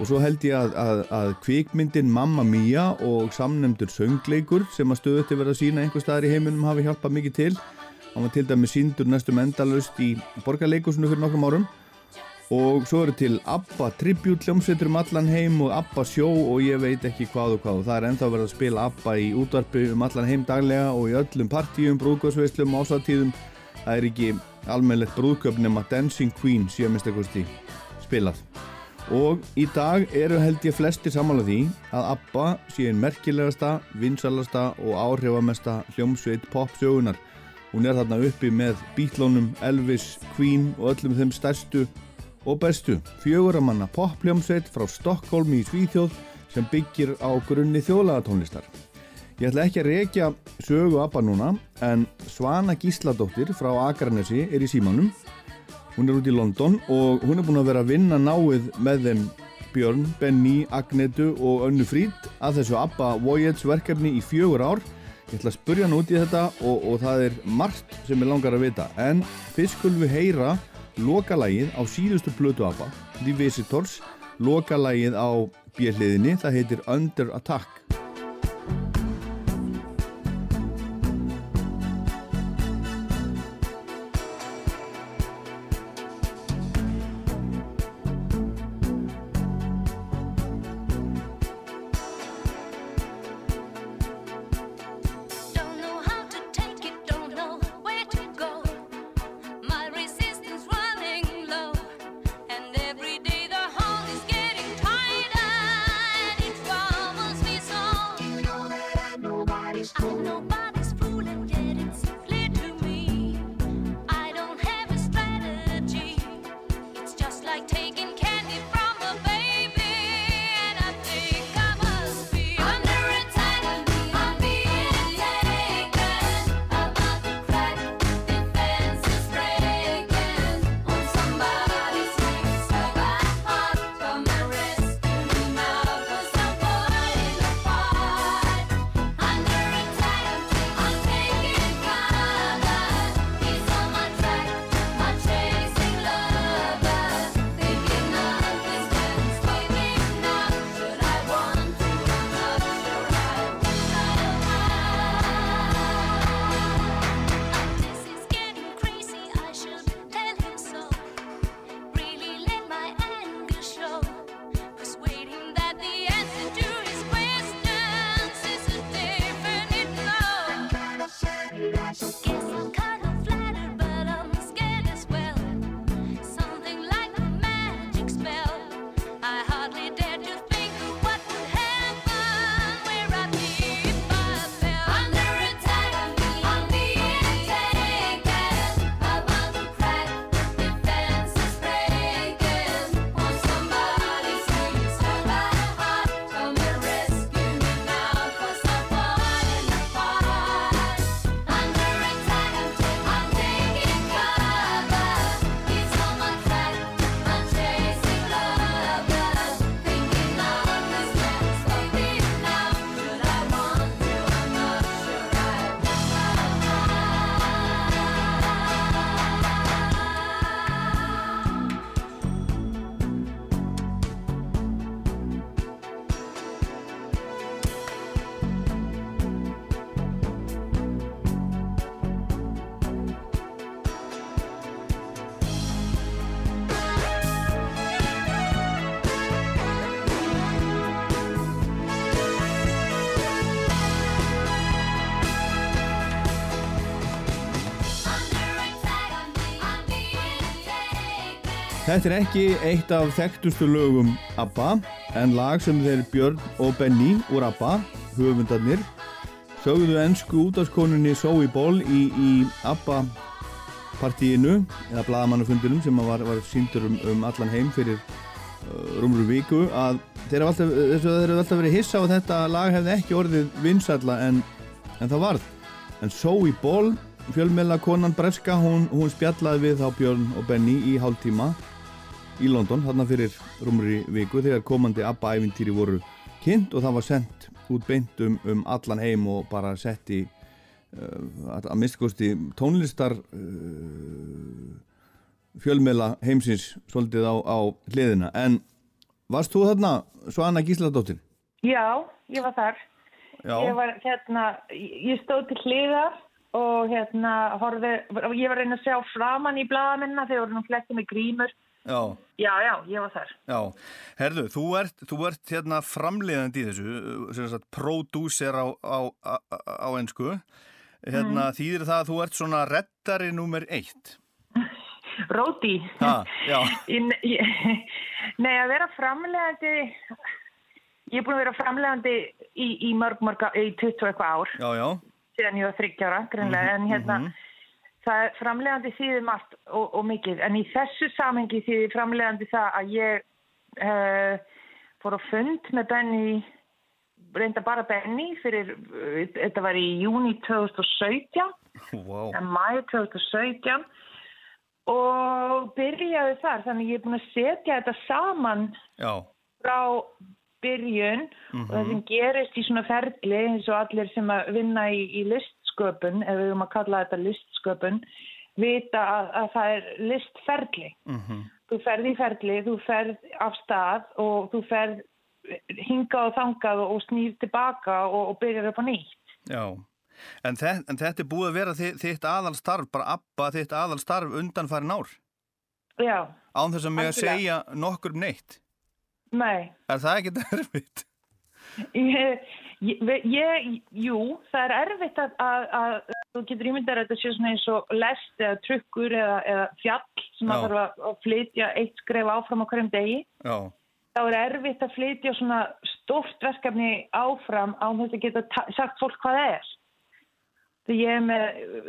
Og svo held ég að, að, að kvikmyndin Mamma Mia og samnemndur söngleikur sem að stöðutti verða að sína einhver staðar í heiminum hafi hjálpað mikið til. Hann var til dæmi síndur næstum endalust í borgarleikusinu fyrir nokkrum árum. Og svo eru til ABBA tribute hljómsveitur um allan heim og ABBA sjó og ég veit ekki hvað og hvað. Og það er ennþá verið að spila ABBA í útvarpi um allan heim daglega og í öllum partíum, brúðgóðsveislum, ásatíðum. Það er ekki almennilegt brúðköp nema Dancing Queen síðan minnstakosti spilað. Og í dag eru held ég flesti samála því að ABBA sé einn merkilegasta, vinsalasta og áhrifamesta hljómsveit popsögunar. Hún er þarna uppi með Beatlónum, Elvis, Queen og öllum þeim stærstu og bestu. Fjöguramanna pophljómsveit frá Stokkólmi í Svíþjóð sem byggir á grunni þjóðlagatónlistar. Ég ætla ekki að rekja sögu ABBA núna en Svana Gísladóttir frá Akranesi er í símanum Hún er út í London og hún er búin að vera að vinna náið með þeim Björn, Benny, Agnetu og Önnu Frýd að þessu ABBA Voyage verkefni í fjögur ár. Ég ætla að spurja hann út í þetta og, og það er margt sem ég langar að vita. En fyrst skulum við heyra lokalægið á síðustu blötu ABBA, The Visitors, lokalægið á bjelliðinni, það heitir Under Attack. Þetta er ekki eitt af þekktustu lögum ABBA en lag sem þeir Björn og Benny úr ABBA, höfundarnir sögðu ennsku útáskonunni Zoe Ball í, í ABBA partíinu eða blaðamannafundinum sem var, var síndur um, um allan heim fyrir uh, rúmur viku að þeir hafa alltaf, verið hissa að þetta lag hefði ekki orðið vinsalla en, en það varð. En Zoe Ball fjölmjöla konan Breska hún, hún spjallaði við þá Björn og Benny í hálftíma í London þarna fyrir rúmur viku þegar komandi ABBA-ævintýri voru kynnt og það var sendt út beint um, um allan heim og bara sett í uh, að mistkosti tónlistar uh, fjölmjöla heimsins svolítið á, á hliðina en varst þú þarna Svana Gísladóttir? Já, ég var þar. Já. Ég var hérna, ég stóð til hliðar og hérna horfði, ég var reyna að sjá framann í blaðamennar þegar voru nú flesti með grímur. Já, Já, já, ég var þar. já. Herðu, þú ert, þú ert hérna framleiðandi í þessu, sem sagt prodúser á, á, á, á ensku. Hérna þýðir það að þú ert svona reddari nummer eitt. Róti. Ha, Nei, að vera framlegandi, ég er búin að vera framlegandi í, í mörg, mörg, í 20 og eitthvað ár, Já, já. síðan ég var þryggjára, grunlega, en hérna, það er framlegandi þýðir margt og, og mikið, en í þessu samhengi þýðir framlegandi það að ég uh, fór á fund með Benny, reynda bara Benny fyrir, uh, þetta var í júni 2017, Vá. en mæ 2017 og byrjaði þar, þannig ég er búin að setja þetta saman Já, frá byrjun. Og það sem gerist í svona ferli eins og allir sem að vinna í, í listsköpun, ef við höfum að kalla þetta listsköpun, vita að, að það er listferli. mhm. Þú ferð í ferli, þú ferð af stað og þú ferð hingað og þangað og snýr tilbaka og, og byrjar upp á nýtt. já. En, þe en þetta er búið að vera þitt, þitt aðalstarf, bara abba þitt aðalstarf undan farin ár. Já, Án þess að mig að segja nokkur um neitt. nei. Er það ekki erfitt? Ég, ég, ég, jú, það er erfitt að, að, að þú getur ímyndar að þetta sé svona eins og lest eða trukkur eða, eða fjall sem Já. að þarf að, að flytja eitt skref áfram á hverjum degi. Já, Þá er erfitt að flytja svona stórt verkefni áfram á þess að geta ta- sagt fólk hvað það er. Þegar ég er með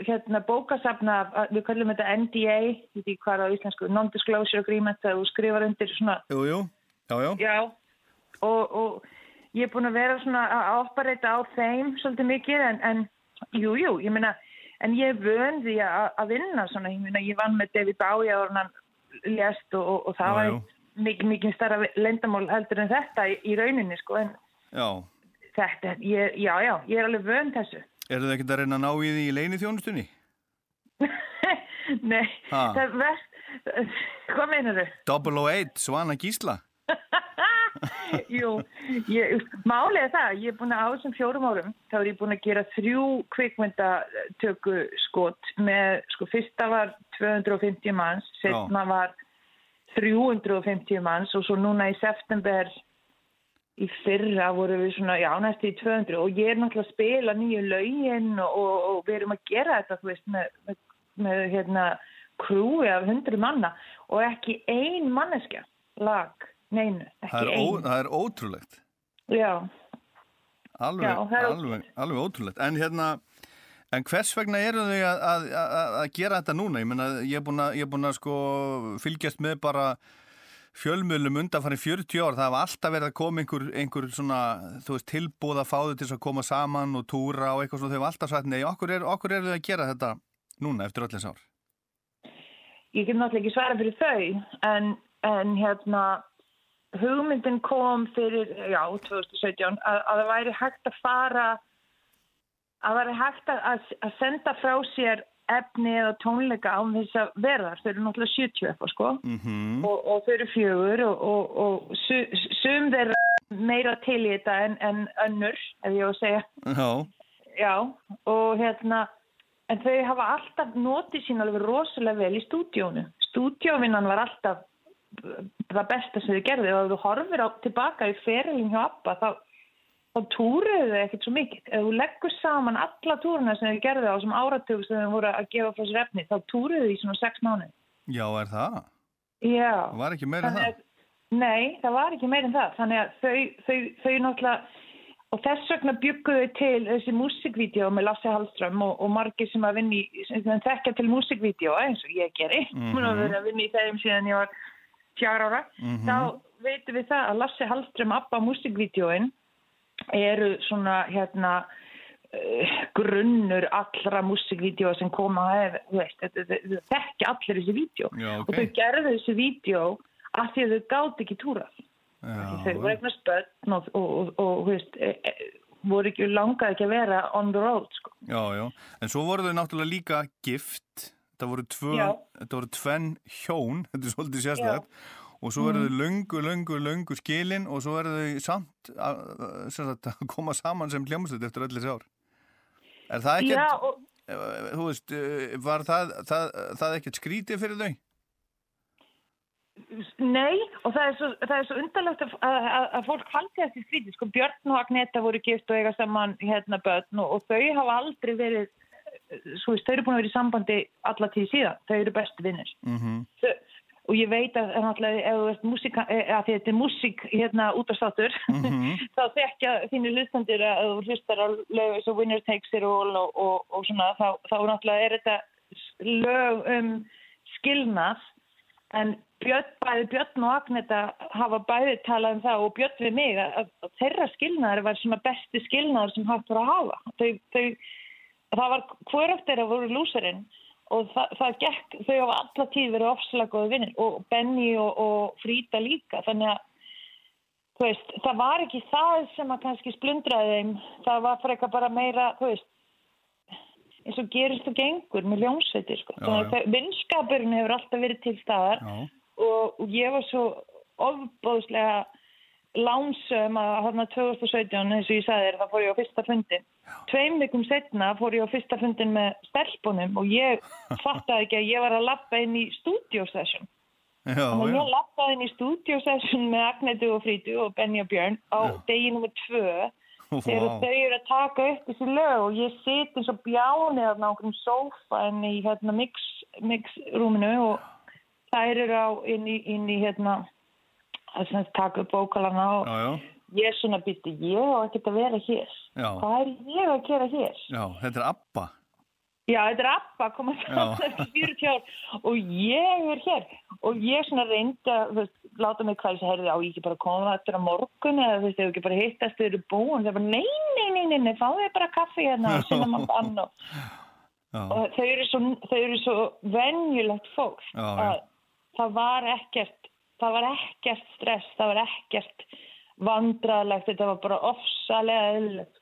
hérna, bókasafna, af- við kallum þetta NDA, veit ekki hvað er á íslensku, Non-Disclosure Agreement, þegar þú skrifar undir svona jú, jú. Já, já. Já, og, og ég er búin að vera svona að ápareita á þeim svolítið mikið en, en jú, jú, ég meina, en ég er vön því að, að vinna svona, ég meina, ég vann með David Bowie en hann lést og, og, og það Já, var mikið, mikið starra lendamál heldur en þetta í, í rauninni, sko, en Já. þetta, ég, já, já, ég er alveg vön þessu. Eru þið ekkert að reyna að ná í því í leini þjónustunni? Nei, Ha. það er verst, hvað meinar þau? Double 08, Svana Gísla. Jú, ég, er það, ég er búin að á þessum fjórum árum, þá er ég búin að gera þrjú kvikmyndatöku skot með, sko, fyrsta var 250 manns, setna var 350 manns og svo núna í september í fyrra voru við svona, já, næstu í 200 og ég er náttúrulega að spila nýju lögin og, og, og við erum að gera þetta, þú veist, með, með, með hérna, krúi af hundru manna og ekki ein manneskja lag neinu, það ekki ó, einu. það er ótrúlegt. Já, Alveg, Já, það er alveg, alveg ótrúlegt. En hérna, en hvers vegna eru þau að, að, að, gera þetta núna? Ég meina, ég er búin að, sko fylgjast með bara fjölmiðlum undanfæri 40 ár. Það hafa alltaf verið að koma einhver, einhver svona, þú veist, tilbúð að fá þau til að koma saman og túra og eitthvað svona. Þau hafa alltaf sagt, nei, okkur er, okkur er þau að gera þetta núna eftir öllins ár. ég get náttúrulega ekki svara fyrir þau, en, en hérna, hugmyndin kom fyrir, já, 2017, að, að það væri hægt að fara, að það væri hægt að, að, senda frá sér efni eða tónleika án þess að verðar. Þau eru náttúrulega 70 eitthvað, sko. Mm og, og þau eru fjögur og, og, og su, sum þeirra meira til í þetta en, en önnur, ef ég á að segja. Já, Já, og hérna, en þau hafa alltaf notið sín alveg rosalega vel í stúdíónu. Stúdíóvinnan var alltaf það besta sem þau gerði og ef þú horfir á, tilbaka í ferilin hjá Abba þá, þá túruðu þau ekkert svo mikið. Ef þú leggur saman alla túruna sem þau gerði á þessum áratug sem þau voru að gefa frá sér efni, þá túruðu þau í svona sex mánuð. já, er það? Já. Var ekki meira en það? að- Nei, það var ekki meira en það. Þannig að þau, þau, þau náttúrulega, og þess vegna bygguðu til þessi músikvídeó með Lasse Hallström og, og margir sem að vinni, sem þekkja til músikvídeó eins og ég geri. Mm Mhm. -hmm. að vera að vinna í þeim síðan ég var fjár ára. Mhm. Þá veitum við það að Lasse Hallström Abba músikvídeóin eru svona hérna uh, grunnur allra músikvídeó sem koma að, þetta- þetta þekkja allir þessi vídeo Já, og ok. þau gerðu þessi vídeo af því að þau gátt ekki túrað. Þau voru eignast börn og, og, og, og veist, e, e, voru ekki langaði ekki að vera on the road, sko. já, já. En svo voru þau náttúrulega líka gift. Það voru, tvö, þetta voru tvenn hjón, þetta er svolítið sérstætt. Og svo Mm. þau löngu, löngu, löngu skilin og svo eru þau samt að, sagt, að koma saman sem hljómsveit eftir öllis ár. Er það ekkert, Já, og eh, þú veist, eh, var það, það, það ekkert skrítið fyrir þau? nei, og það er svo, það er svo undarlegt að, að, að, að fólk haldi þessi skrítið, sko, Björn og Agneta voru gift og eiga saman hérna börn og, og þau hafa aldrei verið, svo veist, þau eru búin að vera í sambandi alla tíð síðan, þau eru bestu vinnir. Mm Þau- Og ég veit að, náttúrulega, ef eh, þetta er músík hérna út af státur, Mhm. þá þekkja þínu hlustandir að þú hlustar á lög eins og Winner Takes It All og, og, og svona, þá, þá náttúrulega er þetta lög um skilnað, en Björn, bæði Björn og Agneta hafa bæði talað um það og Björn við mig að, að þeirra skilnaður var svona besti skilnaður sem hægt var að hafa. Þau, þau, það var hvoröft þeirra voru lúsarinn og það, það gekk, þau hafa alla tíð verið ofslega góði vinnir og Benny og, og Frida líka þannig að veist, það var ekki það sem að kannski splundraði þeim það var frekar bara meira veist, eins og gerist og gengur með ljónsveitir sko. Vinskapurinn hefur alltaf verið til staðar Já. og, og ég var svo ofbóðslega lánsum að hérna 2017 eins og ég sagði þér, þá fór ég á fyrsta fundin tveim vikum setna fór ég á fyrsta fundin með stelpunum og ég fattaði ekki að ég var að lappa inn í studio session. Já, Þannig að já. ég lappaði inn í studio session með Agnetu og Frítu og Benny og Björn á degi nummer tvö þegar Vá. þau eru að taka upp þessi lög og ég sit eins og bjáni á einhverjum sófa inn í hérna mix, mixrúminu og þær eru á inn í, inn í hérna að taka upp bókalana og Já, já. ég svona býtti ég á ekkert að vera hér Já. hvað er ég að gera hér? Já, þetta er ABBA. Já, þetta er Abba að koma saman eftir 40 ár og ég er hér og ég svona reyndi að veist, láta mig hvað ég heyrði á ég ekki bara að koma eftir á morgun eða þú veist, ef ekki bara hittast þau eru búin það er bara nei, nei, nei, nei, nei, fáðu þið bara kaffi hérna og sinna mann bann og, og þau eru svo, þau svo venjulegt fólk að það var ekkert það var ekkert stress, það var ekkert vandralegt, þetta var bara ofsalega eðlilegt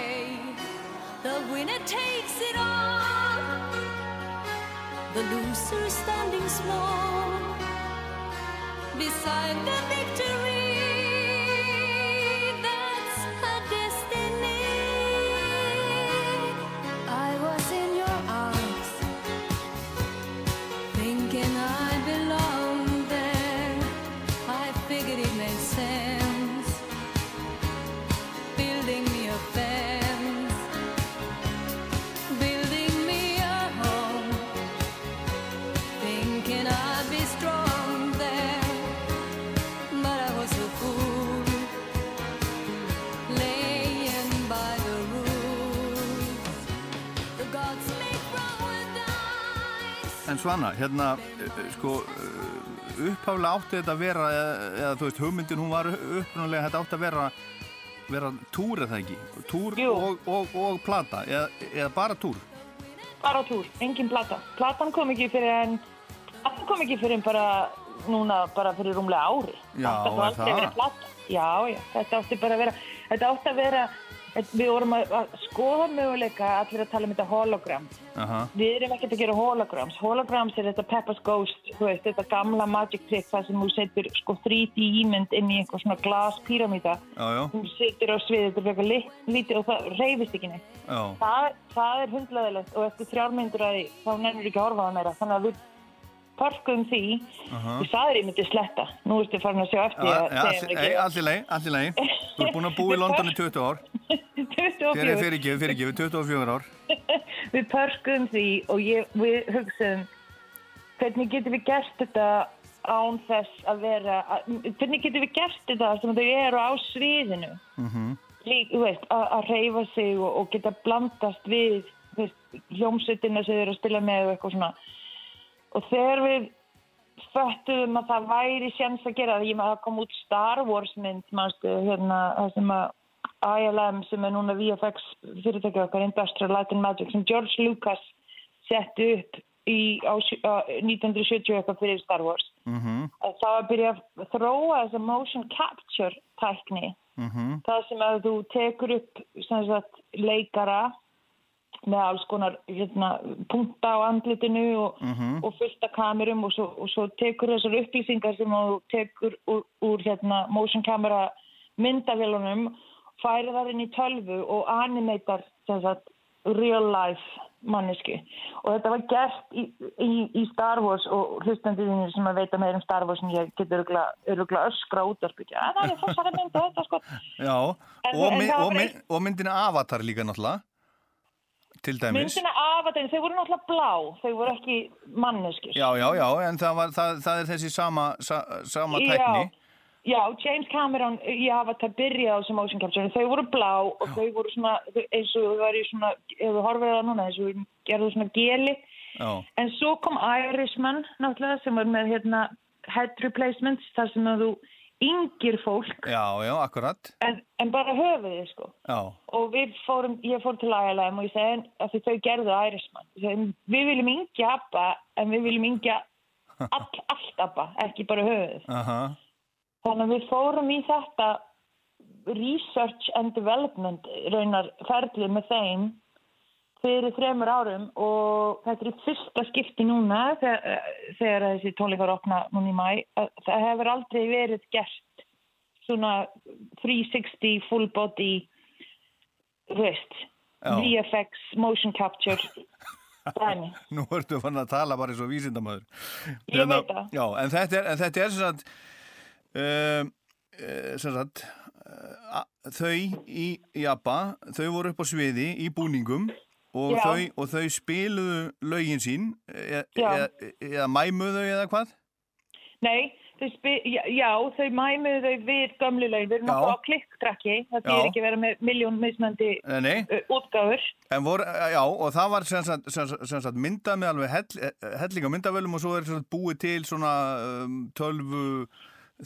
The winner takes it all, the loser standing small beside the victory. Svana, hérna, eh, sko, eh, upphaflega átti þetta að vera, eða, þú veist, hugmyndin hún var upprunalega, þetta átti að vera, vera túr eða ekki? Túr og, og, og plata, eða, eða bara túr? bara túr, engin plata. Platan kom ekki fyrir en, platan kom ekki fyrir en bara núna bara fyrir rúmlega ári. Já, þetta átti að vera plata. Já, já, þetta átti bara að vera, þetta átti að vera, við vorum að, að skoða möguleika allir að tala um þetta hologram. Aha, Við erum ekkert að gera holograms. Holograms er þetta Peppa's Ghost, þú veist, þetta gamla magic trick þar sem þú setur sko 3D ímynd inn í einhver svona glas píramíta. já, já, Þú setur á sviðið, þetta er lit- lítið og það reyfist ekki neitt. já, Það, það er hundleðilegt og eftir þrjármyndur að því þá nennur ekki að horfa á það meira. Þannig að við parkum því, aha. við sagðir ég myndi sletta. Nú ertu farin að sjá eftir mér ekki. allir leið, allir leið. Þú ert búin að búa í London í 20 ár. Þér er 24. fyrirgefið, fyrirgefið, 24 ár. Við parkum því og ég, við hugsaðum hvernig getum við gert þetta án þess að vera, hvernig getum við gert þetta sem þau eru á sviðinu. Mm lík, þú veist, að, reyfa sig og, og geta blandast við hljómsveitina sem þau eru að spila með og eitthvað svona og þegar við föttuðum að það væri sjans að gera það, maður að koma út Star Wars mynd, mannstu, hérna það sem að ILM sem er núna VFX fyrirtækja okkar Industrial Light and Magic sem George Lucas setti upp í, á, á 1970 eitthvað fyrir Star Wars. -hmm. að það var að byrja að þróa þessa motion capture tækni. Mm það sem að þú tekur upp sem sagt, leikara með alls konar hérna, punta á andlitinu og, Mhm. og fullt af kamerum og svo, og svo tekur þessar upplýsingar sem þú tekur úr, úr hérna, motion camera myndavélunum færi þar inn í tölvu og animatar sem sagt, real life manneski og þetta var gert í, í, í Star Wars og hlustandiðinir sem að veita meira um Star Wars sem ég getur öruglega öskra út og að það er þessari mynd og þetta sko Já, En- og, en var og, eitt- og myndina Avatar líka náttúrulega. Til dæmis. myndina af að þau voru náttúrulega blá þau voru ekki manneskir Já, já, já, en það, var, það, það er þessi sama, sa, sama tækni. Já, já, James Cameron í Avatar byrjaði á þessu motion capture þau voru blá og þau voru svona eins og þau var í svona, ef þú horfið það núna eins og þau gerðu svona geli. Já, en svo kom Irishman náttúrulega sem var með hérna head replacements þar sem að þú yngir fólk já, já, en, en bara höfuðið sko. Og við fórum, ég fór til ILM og ég segi að þau gerðu segi, við viljum yngja abba en við viljum yngja all, allt abba, ekki bara höfuðið. Aha, þannig að við fórum í þetta research and development raunar ferli með þeim fyrir þremur árum og þetta er í fyrsta skipti núna þegar, þegar þessi tónleikar opna núna í mæ að það hefur aldrei verið gert svona 360 full body veist Já. VFX motion capture dæmi nú ertu fann að tala bara eins og vísindamöður. Ég veit það. Já, en þetta er, en þetta er sem sagt, um, uh, sem sagt, uh, þau í Jabba, þau voru upp á sviði í búningum og, þau, og þau spiluðu lögin sín e, e, eða mæmuðu þau eða hvað? Nei, þau spi, já, já, þau mæmuðu þau við gömlu lögin, við erum náttúrulega á klikktrakki, það er ekki vera með miljón mismandi Eh, Nei, útgáfur. en voru, já, og það var sem sagt, sem sagt, myndað með alveg hell, hellinga myndavölum og svo er búið til svona um, tölvu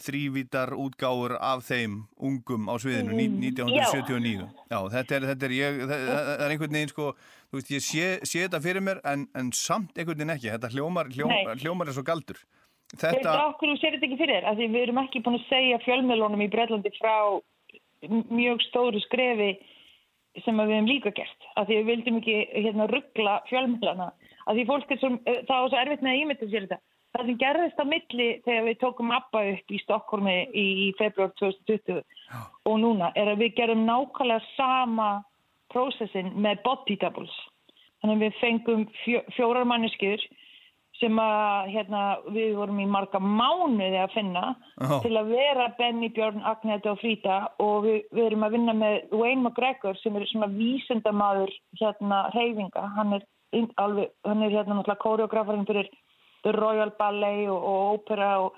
þrývítar útgáfur af þeim ungum á sviðinu Mm, ní- 1979. Já, þetta er, þetta er, ég, það, það er einhvern veginn sko, þú veist, ég sé, sé þetta fyrir mér en, en samt einhvern veginn ekki, þetta hljómar, hljóm, Nei. hljómar er svo galdur. Þetta Þetta, okkur þú sér þetta ekki fyrir, af því við erum ekki búin að segja fjölmjölunum í Breitlandi frá mjög stóru skrefi sem við hefum líka gert, af því við vildum ekki hérna ruggla fjölmjölana, af því fólk er svo, eh, það var svo erfitt með að ímynda sér þetta. Það sem gerðist á milli þegar við tókum ABBA upp í Stokkólmi í, í februar 2020 og núna er að við gerum nákvæmlega sama prósessin með body doubles. Þannig að við fengum fjó, fjórar manneskjur sem að hérna, við vorum í marga mánuði að finna Já. til að vera Benny, Björn, Agneta og Frida og við, við erum að vinna með Wayne McGregor sem er svona vísindamaður hérna reyfinga, hann er, alveg, hann er hérna náttúrulega koreografarinn fyrir Royal Ballet og, og Opera og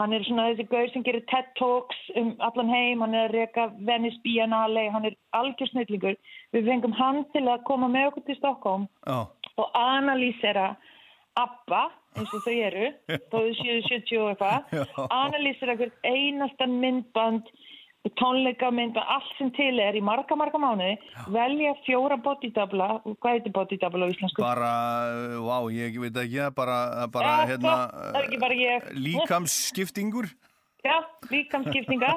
hann er svona þessi gaur sem gerir TED Talks um allan heim, hann er að reka Venice Biennale, hann er algjör snillingur. Við fengum hann til að koma með okkur til Stockholm já, og analýsera ABBA, eins og þau eru, þó þau séu 70 og eitthvað, analýsera hvert einasta myndband, tónleika myndband, allt sem til er í marga, marga mánuði, velja fjóra bodydabla, hvað heitir bodydabla á íslensku? bara, uh, vá, ég veit ekki, það er bara, bara, Ja, hérna, það bara ég. líkamsskiptingur. Já, líkamskiptinga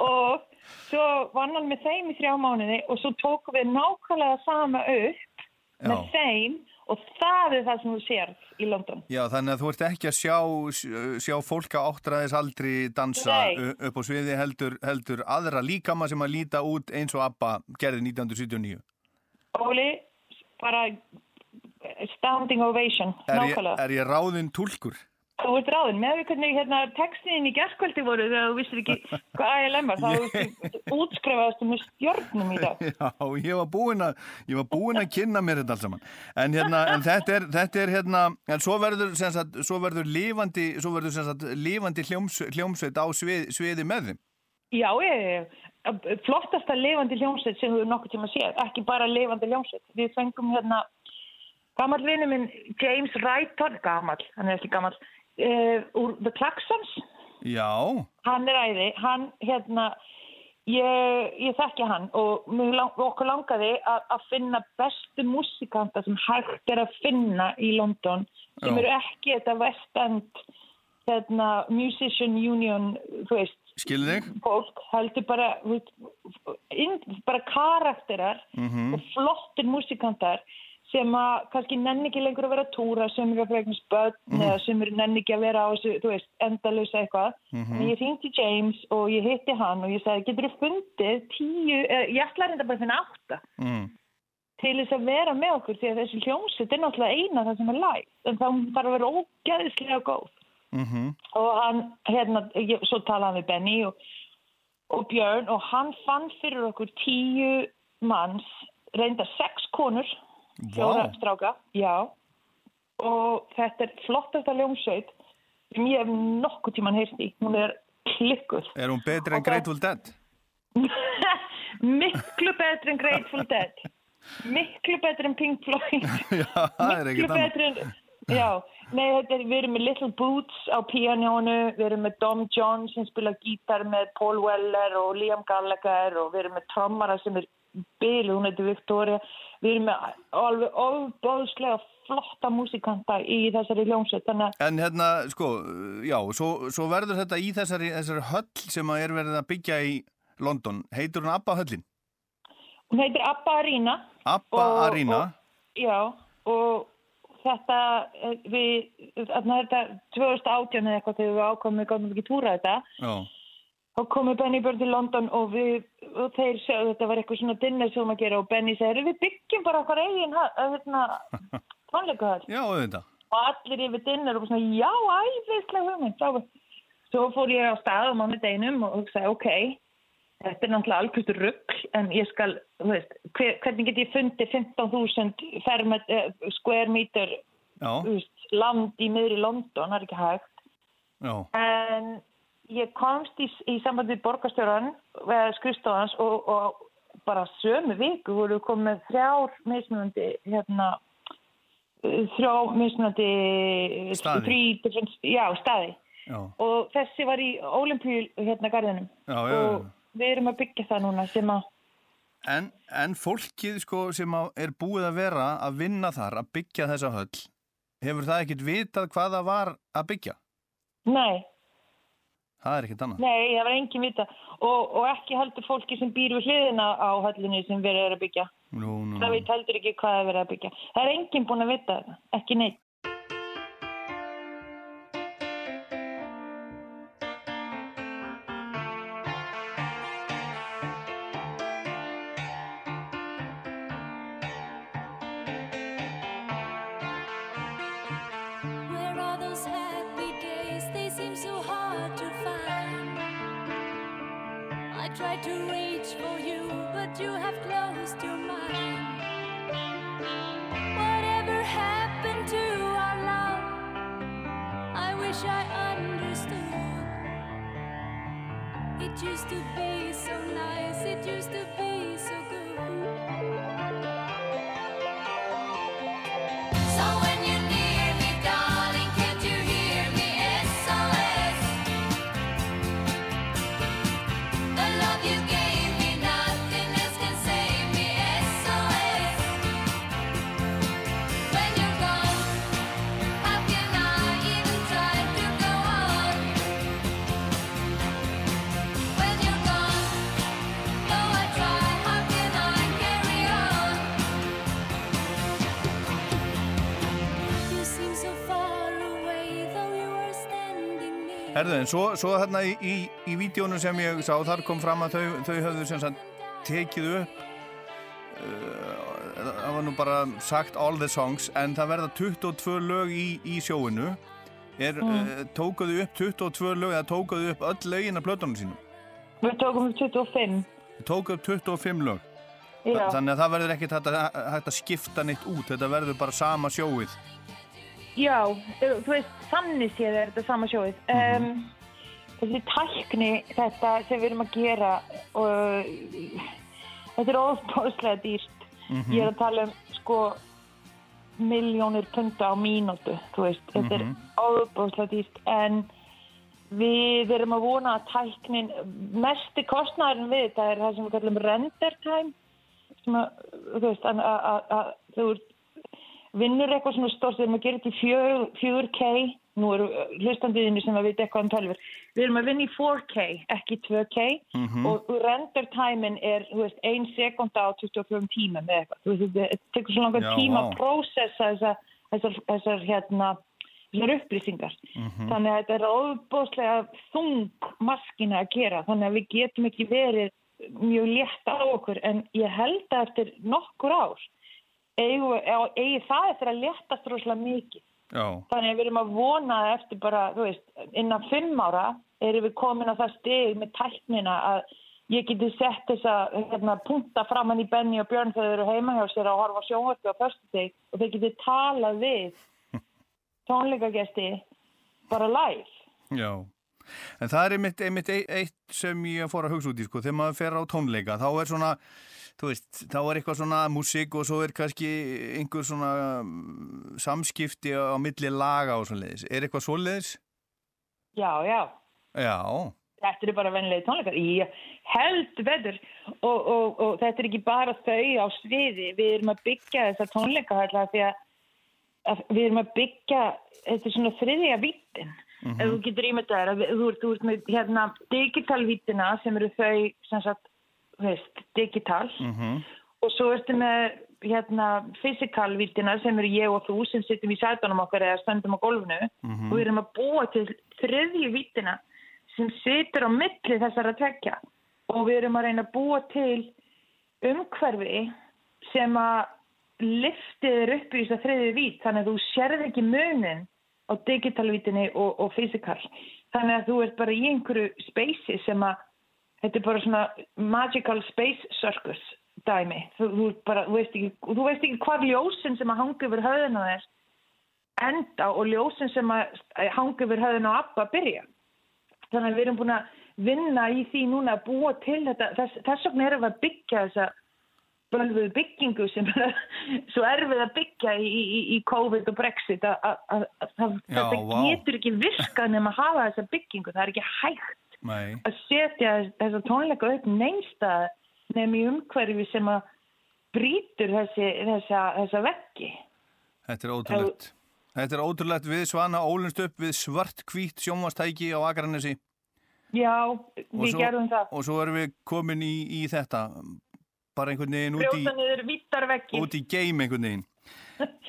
og svo vann hann með þeim í þrjá mánuði og svo tókum við nákvæmlega sama upp með Já. þeim og það er það sem þú sérð í London. Já, þannig að þú ert ekki að sjá, sjá fólk á áttræðis aldri dansa Nei. upp á sviði heldur, heldur aðra líkama sem að líta út eins og ABBA gerði 1979. Óli, bara standing ovation, Er ég, er ég ráðinn túlkur? Þú ert ráðin, með því hvernig hérna, textin í gerðskvöldi voru þegar þú vissir ekki hvað ALM var, þá útskrifaðastu með stjörnum í dag. Já, ég var búinn að, var búinn að kynna mér þetta alls saman. En, hérna, en þetta, er, þetta er hérna, en svo verður, sagt, svo verður lifandi, svo verður sagt, lifandi hljóms, hljómsveit á svið, sviði með þeim. Já, ég, flottasta lifandi hljómsveit sem þú hefur nokkuð tíma séð, ekki bara lifandi hljómsveit. Við fengum hérna, gammal vinnu minn James Wrighton, gammal, hann er ekki gammal, uh, úr The Klaxons, Já, hann er æði, hann hérna, ég, ég þekki hann og lang, okkur langaði að, að finna bestu músikanta sem hægt er að finna í London sem Já. eru ekki þetta West End hérna, Musician Union þú veist, skilur þig? fólk heldur bara bara karakterar Mhm. og flottir músikantar sem að kannski nenni ekki lengur að vera túra sem eru að fregna spöld Mhm. eða sem eru nenni ekki að vera á þessu, þú veist, endalösa eitthvað. Mhm. En ég hringdi James og ég hitti hann og ég sagði, getur þú fundið tíu, eh, ég ætla reynda bara að finna átta Mm. til þess að vera með okkur því að þessi hljómsveit er náttúrulega eina það sem er live en það þarf að vera ógæðislega góð Mm og hann, hérna, ég, svo talaði við Benny og, og Björn og hann fann fyrir okkur tíu manns, reynda sex konur, fjóra stráka, já, og þetta er flottasta ljómsveit sem ég hef nokkuð tíman heyrst í, hún er klikkuð. Er hún betri en Grateful Dead? Miklu betri en Grateful Dead, miklu betri en Pink Floyd. Já, það er ekkert en já, nei, þetta er, við erum með Little Boots á píanjónu, við erum með Dom John sem spila gítar með Paul Weller og Liam Gallagher og við erum með trommara sem er Bill, hún heitir Victoria við erum með alveg ofbóðslega flotta músikanta í þessari hljómsveit, En hérna, sko, já, svo, svo verður þetta í þessari, þessari höll sem að er verið að byggja í London. Heitur hún Abba höllin? hún heitir Abba Arena Abba Og- Arena? og- Já, og þetta eh, við, þarna er þetta 2018 eða eitthvað þegar við ákomum við gáðum ekki túra þetta Já. Og komið Benny Björn til London og við og þeir sögðu þetta var eitthvað svona dinner sem að gera og Benny segir við byggjum bara okkar eigin eh, hérna, tónleikahall Já, og allir yfir dinner og svona já, æðislega hugmynd. Svo fór ég á stað á mánudeginum og hugsaði ok þetta er náttúrulega algjörður rugg en ég skal, þú veist, hver, hvernig get ég fundið 15.000 fermet, uh, square meter veist, land í miðri London, það er ekki hægt. Já, en ég komst í, í samband við borgarstjóran eða skrifstofans og, og bara sömu viku voru komið þrjár mismunandi hérna þrjá mismunandi Staði. different, já, staði. Já, og þessi var í Olympíu hérna garðinum. Já, og við erum að byggja það núna sem að En, en fólkið sko sem er búið að vera að vinna þar, að byggja þessa höll, hefur það ekkit vitað hvað það var að byggja? nei, Það er ekkit annað. nei, það var engin vita og, og ekki heldur fólki sem býr við hliðina á höllinni sem verið er að byggja. Nú, nú, það veit heldur ekki hvað það er verið að byggja. Það er enginn búin að vita þetta, ekki neitt en svo, svo þarna í, í, í vídjónu sem ég sá, þar kom fram að þau, þau höfðu sem sagt tekið upp uh, það var nú bara sagt all the songs, en það verða 22 lög í, í sjóinu. Er, uh, tókuðu upp 22 lög eða tókuðu upp öll lögin af plötunum sínum? Við tókum upp 25 tókuðu upp 25 lög. Já, þannig að það verður ekkert hægt að, hægt að skipta neitt út, þetta verður bara sama sjóið. Já þú veist, þannig séð er þetta sama sjóið. Um, þessi tækni þetta sem við erum að gera og þetta er óbáslega dýrt. Ég er að tala um sko miljónir punta á mínútu þú veist, þetta er óbáslega dýrt. En við erum að vona að tæknin mesti kostnæðurinn við þetta er það sem við kallum render time að, þú veist, að, þú vinnur eitthvað svona stórt, við erum að gera þetta í fjör- 4K, nú eru hlustandiðinu sem að vita eitthvað um tölfur, við erum að vinna í 4K, ekki 2K og render timein er, veist, ein sekunda á 25 tíma með eitthvað, þetta tekur svo langar Já, tíma vá. að prósessa þessar, þessar, þessar, hérna, þessar upplýsingar. Þannig að þetta er óbúslega þung maskina að gera, þannig að við getum ekki verið mjög létt á okkur, en ég held að eftir nokkur ár eigi það eftir að léttast rosalega mikið. Já, Þannig að við erum að vona að eftir bara, þú veist, innan fimm ára erum við komin á það stig með tæknina að ég geti sett þessa hérna, punta framann í Benny og Björn þegar þeir eru heima hjá sér að horfa á sjónvörtu á förstu deg og þeir geti talað við tónleikagesti bara live. já. En það er einmitt, einmitt ei- eitt sem ég fór að hugsa út í, sko, þegar maður fer á tónleika, þá er svona, þú veist, þá er eitthvað svona músík og svo er kannski einhver svona um, samskipti á milli laga og svona leiðis. Er eitthvað svo leiðis? Já, já. Já, Þetta eru bara venlega tónleikar. Ég held veður og, og, og þetta er ekki bara þau á sviði. Við erum að byggja þessa tónleikahalla því að, að við erum að byggja þetta svona þriðja vítin. Ef þú getur ímyndað þér að þú ert, þú ert með hérna digitalvítina sem eru þau sem sagt, veist, digital. Mhm, og svo ertu með hérna fysikalvítina sem eru ég og þú sem sittum í sætunum okkar eða stöndum á gólfinu. Og við erum að búa til þriðju vítina sem situr á milli þessara tvekja og við erum að reyna að búa til umhverfi sem að liftið er upp í þess að þriðju vít þannig að þú sérð ekki munin á digitalvítinni og, og fysikal þannig að þú ert bara í einhverju spacei sem að þetta er bara svona magical space circus dæmi þú, þú, bara, þú, veist ekki, þú veist ekki hvað ljósin sem að hanga yfir höðuna þess enda og ljósin sem að hanga yfir höfðun á Abba byrja. Þannig að við erum búin að vinna í því núna að búa til þetta. Þess, þess vegna erum við að byggja þessa bölfuðu byggingu sem er svo erfið að byggja í, í, í COVID og Brexit að, þetta getur ekki virkað nema að hafa þessa byggingu. Það er ekki hægt Nei, að setja þessa tónleika upp neinstað nefn í umhverfi sem að brýtur þessi, þessa, þessa veggi. þetta er ótrúlegt. Þetta er ótrúlegt við Svana ólunst upp við svart hvít sjónvastæki á Akranesi Já, við svo, gerum það. og svo erum við komin í, í þetta bara einhvern veginn út í, út í game einhvern veginn.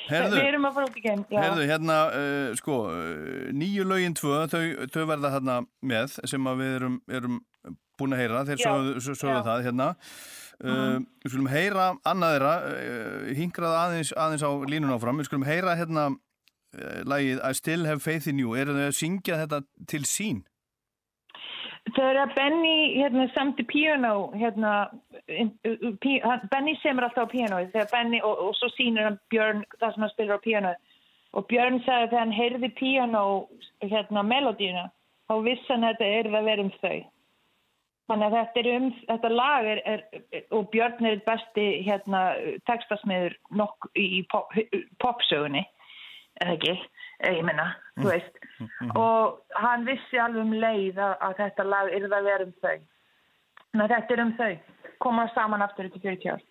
Herðu, Við erum að fara út í geim. Herðu hérna, uh, sko, uh, nýju lögin tvö, þau, þau verða hérna með sem við erum, erum búin að heyra, þeir sögðu, það hérna. Uh, Við skulum heyra annað þeirra, uh, hingrað aðeins, aðeins á línun áfram, við skulum heyra hérna lagið I Still Have Faith in You, eru þau að syngja þetta til sín? Þegar Benny hérna, samti piano, hérna, uh, pí, Benny semur alltaf á pianoið og, og svo sýnir hann Björn það sem hann spilar á pianoið. Og Björn sagði að þegar hann heyrði piano, hérna, melodíuna, þá að þetta er að vera um þau. Þannig að þetta, um, þetta lag er, er, og Björn er besti hérna, textasmiður nokk í pop, popsögunni, eða ekki, ég menna, þú veist. Og hann vissi alveg um leið að, að þetta lag er að vera um þau. Að þetta er um þau. Koma saman aftur til 40 ár.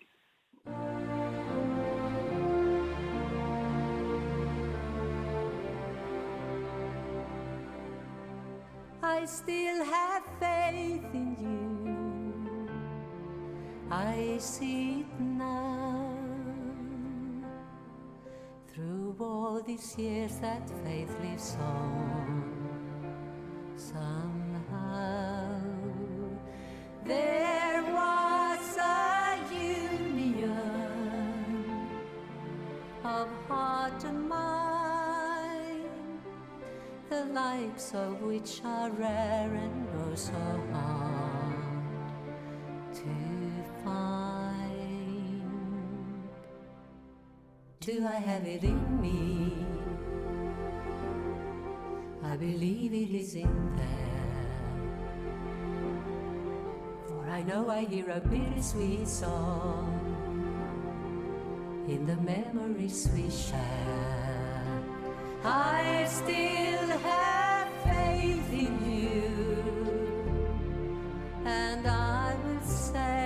I still have faith in you. I see it now. Through all these years, that faith lives on. Somehow, there was a union of heart and mind the likes of which are rare and oh so Do I have it in me? I believe it is in there. For I know I hear a bittersweet song in the memories we share. I still have faith in you, and I will say,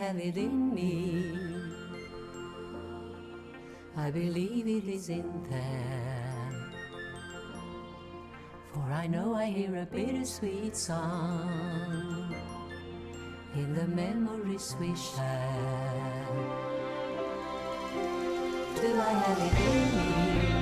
Have it in me? I believe it is in there. For I know I hear a bittersweet song in the memories we share. Do I have it in me?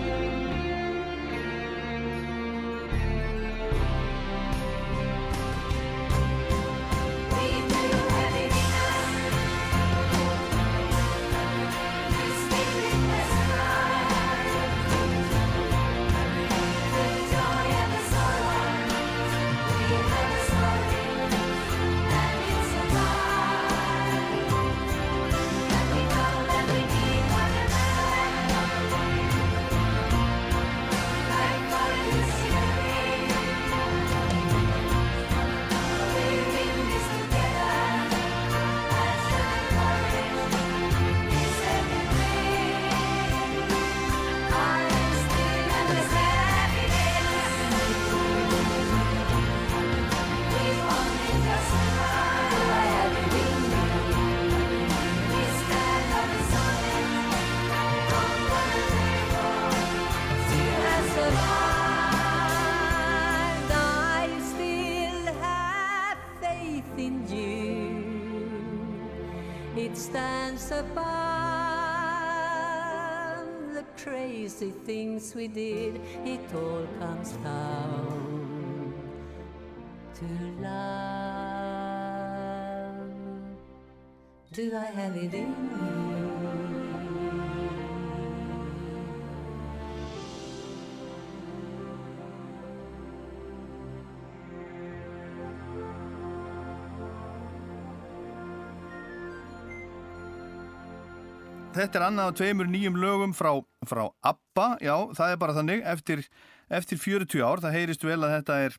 The crazy things we did. It all comes down to love. Do I have it in me? Þetta er annað af tveimur nýjum lögum frá, frá ABBA, já, það er bara þannig, eftir, eftir 40 ár, það heyrist vel að þetta er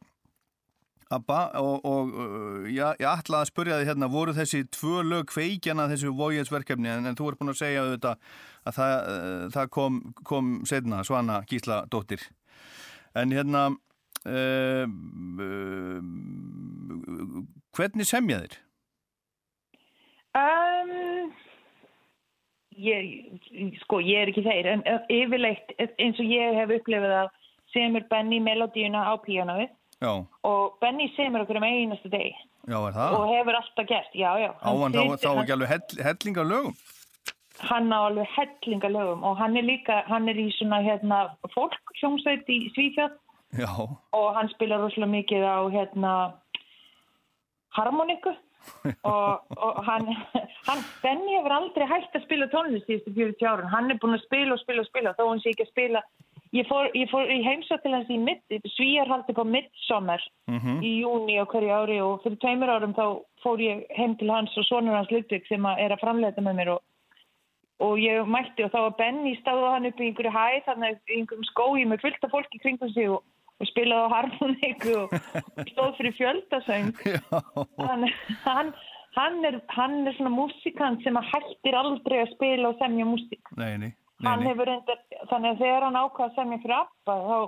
ABBA og, og uh, já, ég ætla að spurja þig hérna, voru þessi tvö lög kveikjana þessu Voyage verkefni, en, en þú er búin að segja auðvitað að það, uh, það kom, kom setna, Svana Gísla dóttir. En hérna, uh, uh, hvernig semja þér? Um, ég, sko, ég er ekki þeir, en yfirleitt eins og ég hef upplifið að semur Benny melodíuna á Já, og Benny semur okkur um einastu deg er og hefur alltaf gert, já, já. Á hann þá, þá ekki alveg hell, hellinga lögum? hann á alveg hellinga lögum og hann er líka, hann er í svona hérna fólk hljómsveit í Já, og hann spilar rosalega mikið á hérna harmoniku og, og hann, hann Benny hefur aldrei hægt að spila tónlist í þessu 40 árun, hann er búin að spila og spila og spila þó hann sé ekki að spila ég fór, ég fór í heimsótt til hans í mitt, svíjar haldi på midsommar Mhm. í júni á hverju ári og fyrir tveimur árum þá fór ég heim til hans og sonur hans Ludvig sem að er að framleita með mér og og ég mætti og þá var Benny stáða hann upp í einhverju hæð, þannig einhverjum skói með fullt af fólki kringum sig og, og spilaði á harmoniku og stóð fyrir fjöldasöng hann, hann, hann, er, hann er svona músikant sem að hættir aldrei að spila og semja músík nei, nei, nei, hann nei. hefur reyndar, þannig að þegar hann ákvað að semja fyrir ABBA þá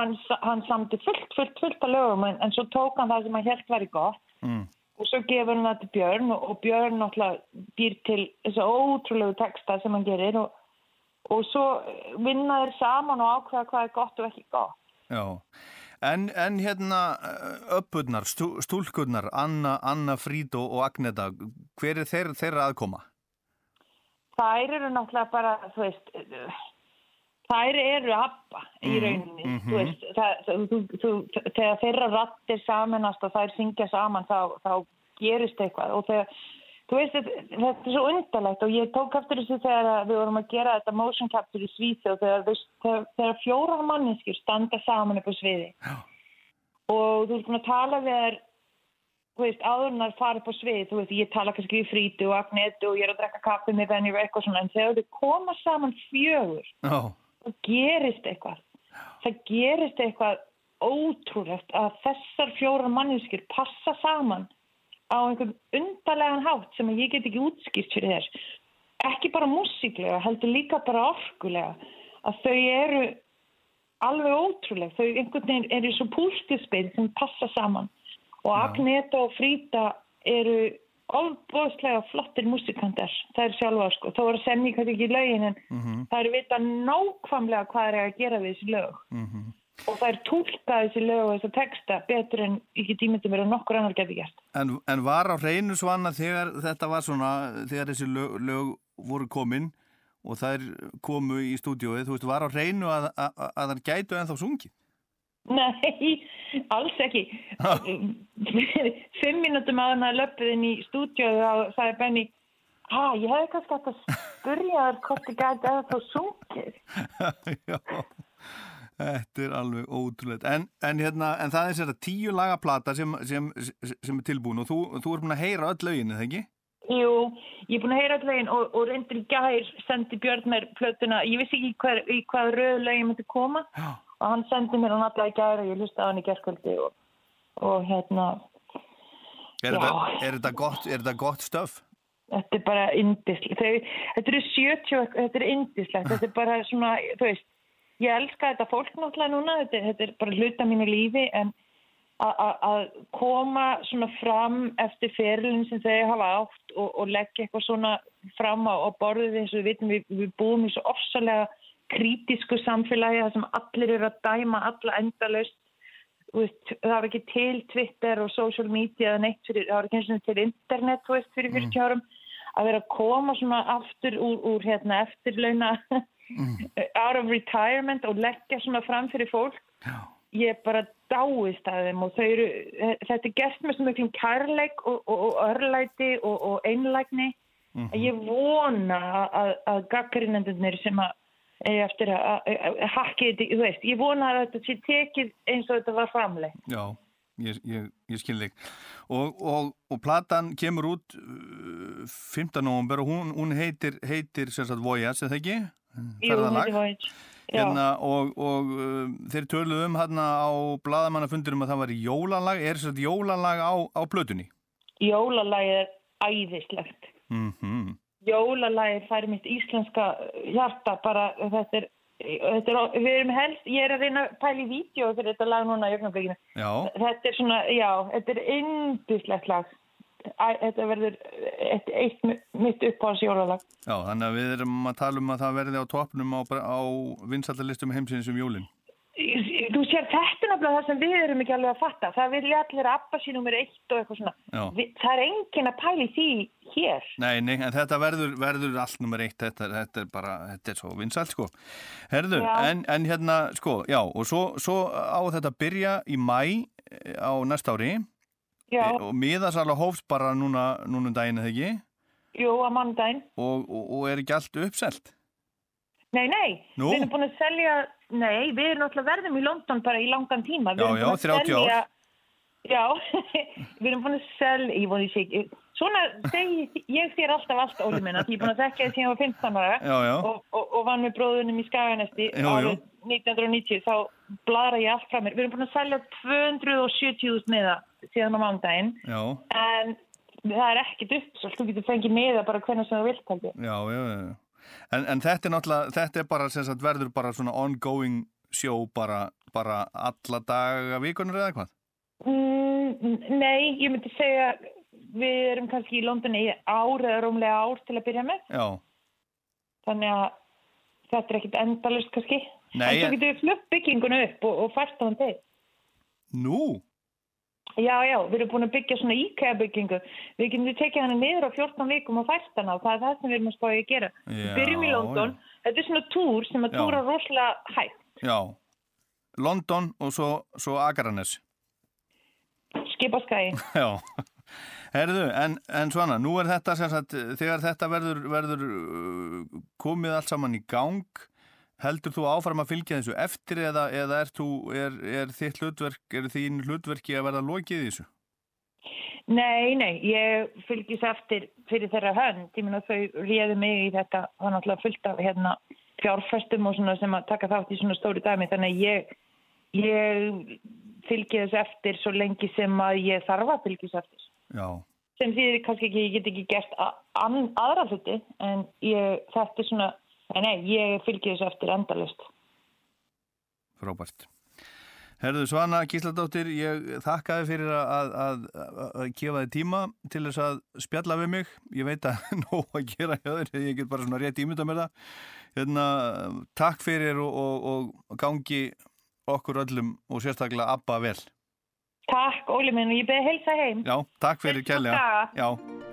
hann, hann samti fullt, fullt, fullt af lögum en, en svo tók hann það sem hann helt væri gott Mm. og svo gefur hann það til Björn og, og Björn náttúrulega býr til þessa ótrúlegu texta sem hann gerir og, og svo vinna þeir saman og ákveða hvað er gott og ekki gott. Já, en, en hérna öppurnar, stú, stúlkurnar, Anna, Anna Fríd og, Agneta, hver er þeir, þeirra aðkoma? Þær eru náttúrulega bara, þú veist, þær eru abba í Mhm, rauninni, mhm. þú veist, það, þú, þú, þegar þeirra rattir samanast og þær syngja saman þá, þá gerist eitthvað og þegar, þú veist, þetta, er svo undarlegt og ég tók eftir þessu þegar við vorum að gera þetta motion capture í Svíþjóð þegar, veist, þegar, fjórar manneskjur standa saman upp á sviði Já. og þú búin að tala við þær þú veist, áður en þær fara upp á svið, þú veist, ég tala kannski við Fríti og Agnetu og ég er að drekka kaffi með Benny og eitthvað svona, en þegar þau koma saman fjögur, Já, það gerist eitthvað. Það gerist eitthvað ótrúlegt að þessar fjórar manneskjur passa saman á einhvern undarlegan hátt sem ég get ekki útskýrt fyrir þess. Ekki bara músíklega, heldur líka bara orkulega, að þau eru alveg ótrúleg. Þau einhvern veginn eru svo púlskjöspil sem passa saman og Agneta og Fríta eru ofbóðslega flottir músikantar, það er sjálfa sko, þó er semja kannski ekki lögin en Mhm. það eru vita nákvæmlega hvað er að gera við þessi lög mhm. Og það er tólka þessi lög og þessi texta betur en ekki tímyndum verið nokkur annar geti gert. En, en var á hreinu svanna þegar þetta var svona, þegar þessi lög, lög voru komin og þær komu í stúdíóið, þú veist, var á reynu að, að, að þær gætu ennþá sungið. Nei, alls ekki. Fimm mínútum að hann að löpið inn í stúdíu þá sagði Benny, ha, ég hefði kannski hægt að spurja þér hvort þið gæti eða þá sungið. Já, þetta er alveg ótrúlega. En, en, hérna, en það er sér að tíu lagaplata sem, sem, sem er tilbúin og þú, þú er búin að heyra öll lögin, eða ekki? Jú, ég er búin að heyra all lögin og, og reyndir gær sendi Björn mér plötuna, ég vissi ekki hver, í hvað röð lögin myndi koma Já. og hann sendi mér hann alla í gær og ég hlusta á hann í gærskvöldi og, og hérna, Er, þetta, er, þetta, gott, gott stöf? þetta er bara indislegt. Þetta eru 70, og- þetta er indislegt, þetta er bara svona, þú veist, ég elska þetta fólk náttúrulega núna, þetta, þetta er bara hluta mínu lífi en að koma svona fram eftir ferilin sem þau hafa átt og, og leggja eitthvað svona fram á, á borðið eins og við vitum við, við búum í svo ofsalega krítisku samfélagi þar sem allir eru að dæma alla veist, það var ekki til Twitter og social media eða neitt fyrir, það var ekki eins og til internet veist, fyrir 40 árum. Að vera að koma svona aftur úr, úr hérna, eftirlauna out of retirement og leggja svona fram fyrir fólk Já. ég er bara dáist að þeim og eru, þetta er gert með svo miklum kærleik og, og, og örlæti og, og einlægni að ég vona að, að gaggrinendunir sem að eftir að, að, að hakki þetta, þú veist, ég vona að þetta sé tekið eins og þetta var framleik. Já, ég, ég, ég skil þig. Og, og, og platan kemur út uh, 15. november og hún, hún heitir, heitir sagt Voyage, eða ekki? Þetta eins. Já, Hérna, og og uh, þeir töluðu um hérna á bladamannafundurum að það var jólalag, er þess að jólalag á, á plötunni? jólalagið er æðislegt. Mm Jólalagið fær mitt íslenska hjarta bara, þetta er, þetta er, við erum helst, ég er að reyna að pæla í vídeo fyrir þetta lag núna í ögnablikinu. Þetta er svona, já, þetta er indislegt lag. Æ, þetta verður eitt, eitt mitt uppáhalds jólalag. já, þannig að við erum að tala um að það verði á toppnum á, á vinsaldalistum heimsins um jólinn. Þú sér þetta nefnilega það sem við erum ekki alveg að fatta. Það vilja allir að abba sín nummer eitt og eitthvað svona. Við, það er enginn að pæli því hér. Nei, nei, en þetta verður, verður allt nummer eitt, þetta, þetta er bara, þetta er svo vinsalt, sko. Herðu, Já. en, en hérna, sko, já, og svo, svo á þetta byrja í mæ eh, á næsta ári Já, eh, og miðasala hófst bara núna, núna um daginn, eða ekki? jú, að mannudaginn. Og, og, og er ekki allt uppselt? Nei, nei, Nú? við erum búin að selja, nei, við erum náttúrulega verðum í London bara í langan tíma. Já, já, búin að 30 ár. selja- Já, við erum búin að selja, ég voni sér svona segi ég þér alltaf allt, Óli minna, ég er búin að þekka þið síðan ég var 15 ára Já, já. og, og, og vann með bróðunum í Skaganesti árið 1990, þá blara ég allt frá mér. Við erum búin að selja 270.000 miða síðan á mánudaginn, Já, en það er ekkit uppsvöld, þú getur fengið miða bara hvernig sem þú vilt, já, já, já. En, en þetta er náttúrulega, þetta er bara, sem sagt, verður bara svona ongoing show bara, bara alla daga vikunur eða hvað? Mm, nei, ég myndi segja við erum kannski í London í ár eða rómlega ár til að byrja með. Þannig að þetta er ekkit endalust kannski. Nei, en þú getur flutt bygginguna upp og, og fært á hann til. Nú, Já, já, við erum búin að byggja svona IKEA byggingu við getum við tekið hann niður á 14 vikum og fært hann á, það er það sem við erum að spája að gera. Við Já, byrjum í London, þetta er svona túr sem að Já. túra rosalega hægt. Já, London og svo, svo Akranes. skipaskæði Já, herðu, en, en svona, nú er þetta sem sagt, þegar þetta verður, verður uh, komið allt saman í gang, heldur þú áfram að fylgja þessu eftir eða, eða er, þú, er, er þitt hlutverk, er þín hlutverki að verða lokið í þessu? Nei, nei, ég fylgis eftir fyrir þeirra hönd, ég meina þau réðu mig í þetta, það er náttúrulega fullt af hérna, fjárfestum og svona sem að taka þátt í svona stóri dæmi, þannig að ég, ég fylgi þessu eftir svo lengi sem að ég þarf að fylgis eftir. Já, Sem þýðir kannski ekki, ég get ekki gert aðra hluti, en ég, þetta er svona, nei, nei, ég fylgi þessu eftir endalist. frábært. Herðu Svana Gísladóttir, ég þakkaði fyrir að, að, að, að gefa þið tíma til þess að spjalla við mig. Ég veit að nóg að gera hjá þér, ég get bara svona rétt ímynda með það. Hérna, takk fyrir og, og, og gangi okkur öllum og sérstaklega Abba vel. Takk, Óli minn, og ég beði heilsa heim. Já, takk fyrir kærlega. daga. Já,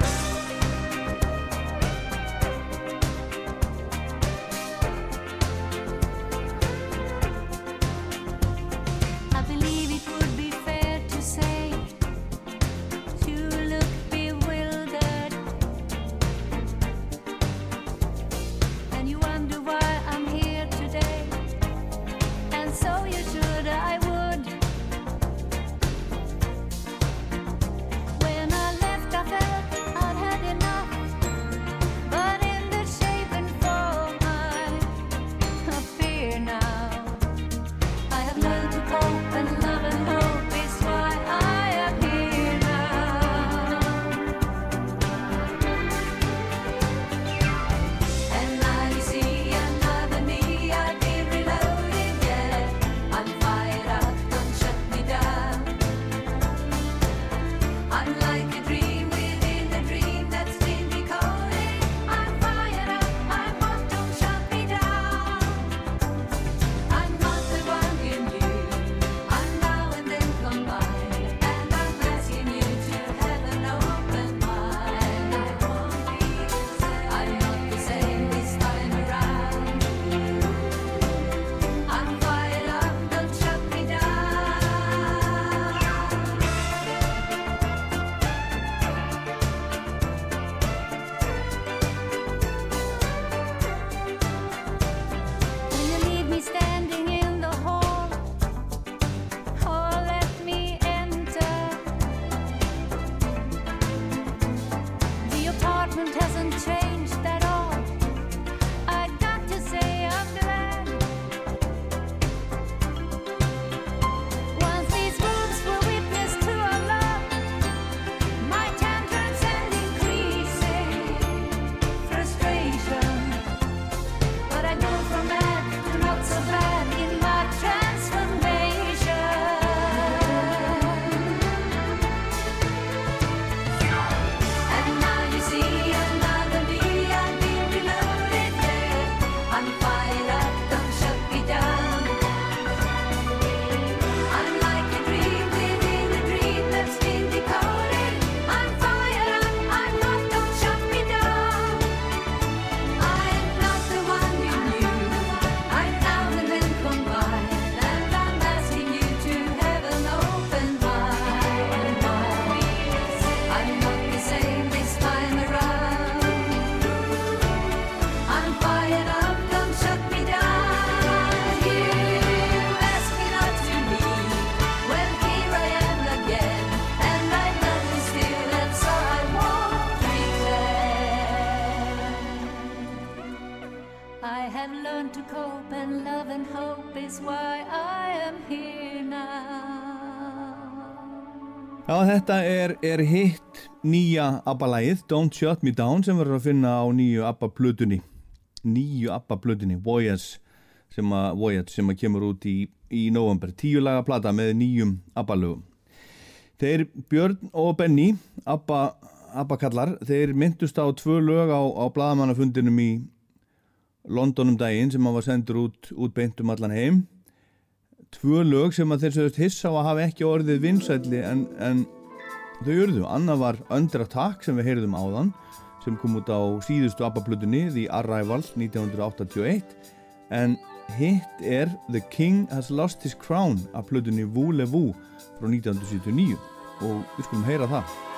Þetta er, er hitt nýja ABBA-lægið Don't Shut Me Down sem verður að finna á nýju ABBA-plötunni. Nýju ABBA-plötunni Voyage sem að, Voyage, sem að kemur út í, í november, tíu laga plata með nýjum ABBA-lögum. Þeir Björn og Benny ABBA, ABBA-kallar, þeir myndust á tvö lög á, á blaðamannafundinum í London um daginn sem að var sendur út, út beint um allan heim. Tvö lög sem að þeir sögust hissa á að hafa ekki orðið vinsælli en, en þau urðu. Anna var Under Attack sem við heyrðum áðan sem kom út á síðustu ABBA-plutunni The Arrival 1981 en hitt er The King Has Lost His Crown af plutunni Voulez-Vous frá 1979 og við skulum heyra það.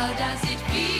How does it feel?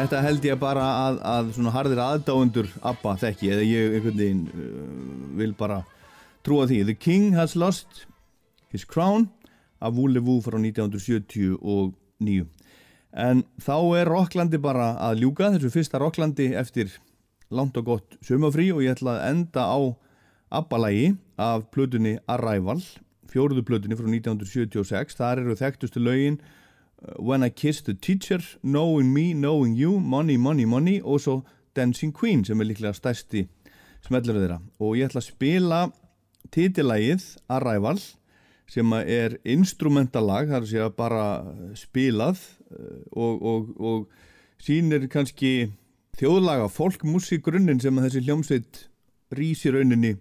Þetta held ég bara að, að svona harðir aðdáendur Abba þekki eða ég einhvern veginn uh, vil bara trúa því. The King Has Lost His Crown af Voulez-Vous frá 1979 en þá er Rocklandi bara að ljúka þessu fyrsta Rocklandi eftir langt og gott sömafrí og ég ætla að enda á Abba-lægi af plötunni Arrival fjóruðu plötunni frá 1976 þar eru þekktustu lögin When I Kissed the Teacher, Knowing Me, Knowing You, Money, Money, Money og svo Dancing Queen sem er líklega stærsti smellur þeirra og ég ætla að spila titilægið Arrival sem er instrumentalag, það er að bara spilað uh, og, og, og sýnir kannski þjóðlaga folkmusík grunninn sem þessi hljómsveit rísi rauninni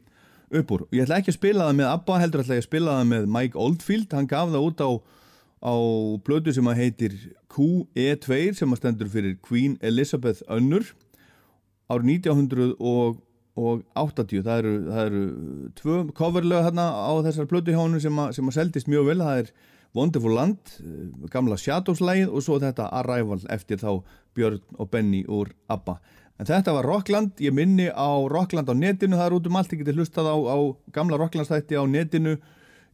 upp úr. Ég ætla ekki að spila það með ABBA, heldur ætla ég að spila það með Mike Oldfield, hann gaf það út á, á blödu sem að heitir QE2 sem að stendur fyrir Queen Elizabeth Önnur árið 1980 það eru, það eru tvö coverlög hérna á þessar blödu hjá honum sem, að- sem að seldist mjög vel, það er Wonderful Land, eh, gamla Shadows-lægið og svo þetta Arrival eftir þá Björn og Benny úr ABBA. En þetta var Rockland, ég minni á Rockland á netinu, það er út um allt, þið getur hlustað á, á gamla Rocklandsþætti á netinu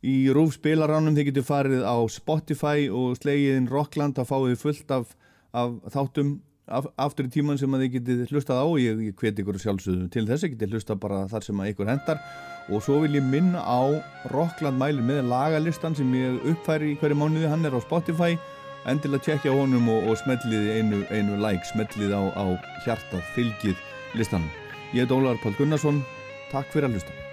í rúf spilaránum, þið getur farið á Spotify og slegiðin Rockland, þá fáið fullt af, af þáttum af, aftur í tíman sem að þið getið hlustað á. Ég, ég hveti ykkur sjálfsögðum til þess, ég getið hlustað bara þar sem að ykkur hendar og svo vil ég minna á Rockland mæli með lagalistan sem ég uppfæri í hverju mánuði, hann er á Spotify. Endilega tjekkja á honum og, og smelliði einu, einu like, smelliði á, á hjartað, fylgið listanum. Ég heit Ólaður Pál Gunnarsson, takk fyrir að hlusta.